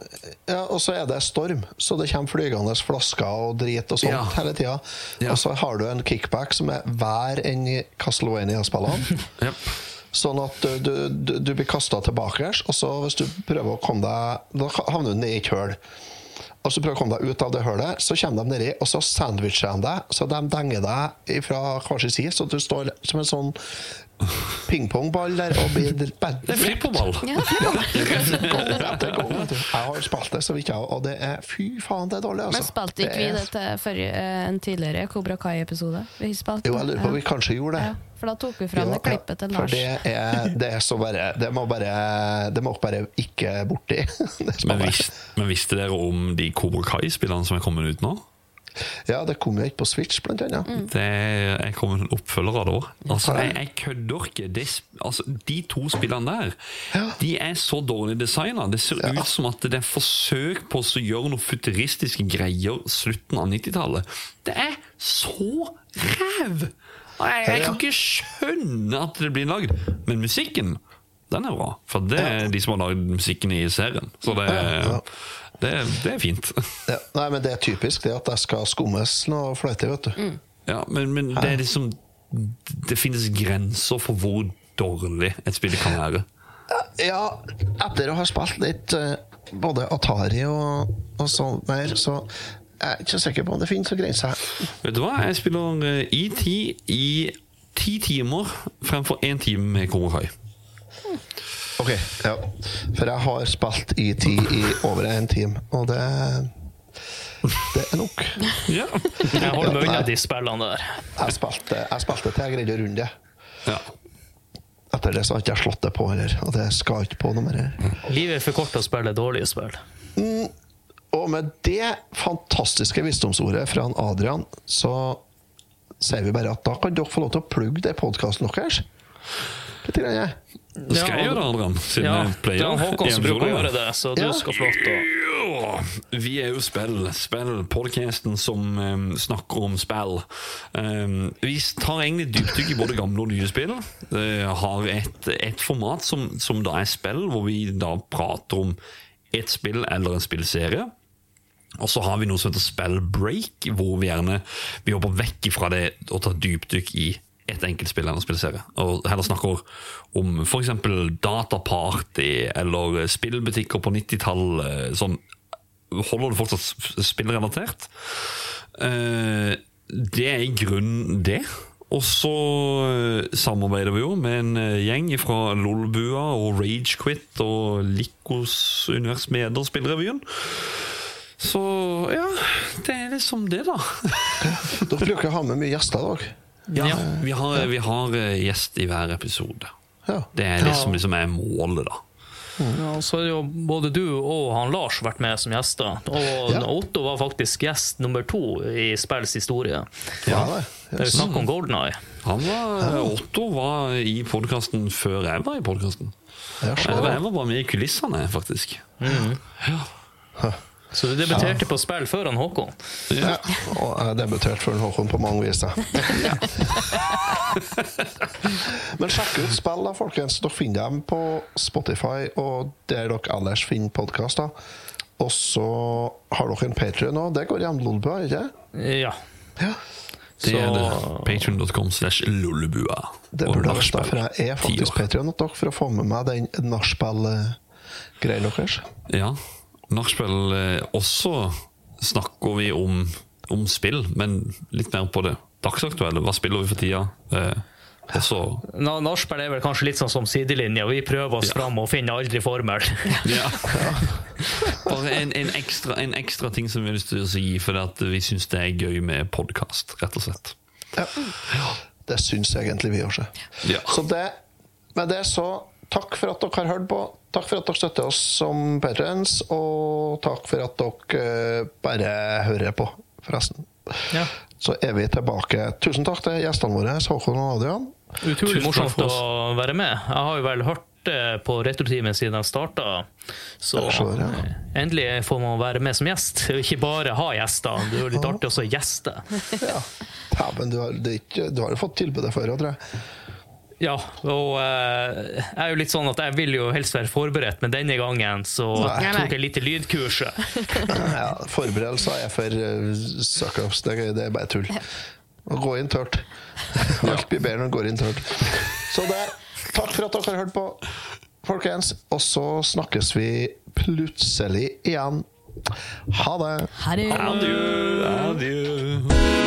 ja, og så er det storm, så det kommer flygende flasker og drit og sånt Ja. hele tida. Ja. Og så har du en kickback som er hver enn Castlevania-spillene. yep. sånn at du, du, du, blir kasta tilbake, og så hvis du prøver å komme deg Da havner du ned i et høl. Og så prøver du å komme deg ut av det hølet, så kommer de nedi, og så sandwicher de deg. Så de denger deg fra hver sin side, så du står som en sånn pingpongball der og blir bare det er flippoball! Ja. Jeg har spilt det så vidt, jeg, og det er fy faen, det er dårlig, altså. Men spilte ikke vi Det til forrige, eh, en tidligere Cobra Kai-episode? Vi spilte Jo, jeg lurer på, vi kanskje gjorde det. Ja, for da tok vi fram det klippet til For Lars. det er, det er så bare Det må bare Det må bare ikke borti. Det Men, spillet. men visste dere om de Cobra Kai-spillene som er kommet ut nå? Ja, det kom jo ikke på Switch, blant annet. Mm. Det er kommet en oppfølger av det òg. Altså, jeg, jeg kødder ikke. De, altså, de to spillene der Ja. De er så dårlig designa. Det ser Ja. ut som at det er forsøk på å gjøre noe futuristiske greier slutten av 90-tallet. Det er så ræv! Jeg, jeg kan ikke skjønne at det blir lagd. Men musikken, den er bra. For det er de som har lagd musikken i serien. Så det, Ja. Det, det er fint. Ja, nei, men det er typisk det at det skal skummes noe fløyte, vet du. Ja, men, men det er liksom Det finnes grenser for hvor dårlig et spill kan være. Ja, etter å ha spilt litt eh, både Atari og, og sånn mer, så jeg er ikke sikker på om det finnes noen grenser. Vet du hva? Jeg spiller eh, ET i ti timer fremfor én time med Cobra Kai. Ok, ja. For jeg har spilt ET i over en time, og det Det er nok. Ja. Jeg holder meg unna de spillene der. Jeg spilte, jeg spilte til jeg greide å runde det. ja. Etter det så har jeg ikke slått det på heller, og det skal ikke på noe mer. Livet er for kort til å spille dårlige spill. Og med det fantastiske visdomsordet fra Adrian, så sier vi bare at da kan dere få lov til å plugge det podkasten deres. Litt grann, ja. Det skal jeg gjøre, Adrian, siden Ja, jeg det pleier. er Håkon som bruker å gjøre det, så du Ja. skal få lov vi er jo spill. Spill-podcasten som um, snakker om spill. Um, vi tar egentlig dypdykk i både gamle og nye spill. Uh, har et, et format som, som da er spill, hvor vi da prater om et spill eller en spillserie. Og så har vi noe som heter spellbreak, hvor vi gjerne vi hopper vekk fra det og tar dypdykk i et enn å spille serie. Og heller snakker om f.eks. dataparty eller spillbutikker på 90-tallet. Sånn, holder det fortsatt spillrelatert? Eh, det er i grunnen det. Og så eh, samarbeider vi jo med en eh, gjeng fra Lolbua og Ragequit og Likos Univers Meder spillrevyen. Så ja, det er liksom det, da. Dere bruker å ha med mye gjester, dere. Ja, vi har, vi har eh, gjest i hver episode. Ja. Det er det som liksom er målet, da. Ja, så har jo både du og han Lars vært med som gjester. Og Ja. Otto var faktisk gjest nummer to i spills historie. Ja, det. Det er snakk om Golden Eye. Han var, Otto var i podkasten før jeg var i podkasten. Ja, Jeg, var- jeg var bare med i kulissene, faktisk. Ja. Så du debuterte på spill før han Håkon? Ja. Og jeg debuterte før Håkon på mange vis. Ja. Men sjekk ut spill, da, folkens. Dere finner dem på Spotify og der dere ellers finner podkaster. Og så har dere en Patrion òg. Det går gjennom Lolbua, ikke Ja. Ja. Det er det. Patrion.com slash lollebua. Det burde jeg derfor for jeg er faktisk. Patrion hos dere for å få med meg den nachspiel-greia deres. Ja. Nachspiel eh, Også snakker vi om, om spill, men litt mer på det dagsaktuelle. Hva spiller vi for tida? Eh, også Na- Nachspiel er vel kanskje litt sånn som sidelinja. Vi prøver oss Ja. fram og finner aldri formel. Ja. Bare en, en, ekstra, en ekstra ting som vi har lyst til å si, for at vi syns det er gøy med podkast, rett og slett. Ja. Det syns egentlig vi også. Ja. Så det, med det så takk for at dere har hørt på. Takk for at dere støtter oss som patrons, og takk for at dere eh, bare hører på, forresten. Ja. Så er vi tilbake. Tusen takk til gjestene våre, Håkon og Adrian. Utrolig morsomt å være med. Jeg har jo vel hørt det på Retrotimen siden jeg starta, så Jeg skjønner, ja. eh, endelig får man være med som gjest. Og ikke bare ha gjester. Det er jo litt artig også å gjeste. Ja. Dæven, du, har- er ikke- du har jo fått tilbudet før, tror jeg. Ja, og uh, jeg er jo litt sånn at jeg vil jo helst være forberedt, men denne gangen så Nei. tok jeg litt i lydkurset. Ja, forberedelser er for uh, suck-ups. Det, det er bare tull. Å gå inn tørt. Alt blir bedre når man går inn tørt. Så det, takk for at dere har hørt på, folkens. Og så snakkes vi plutselig igjen. Ha det. Adjø, adjø.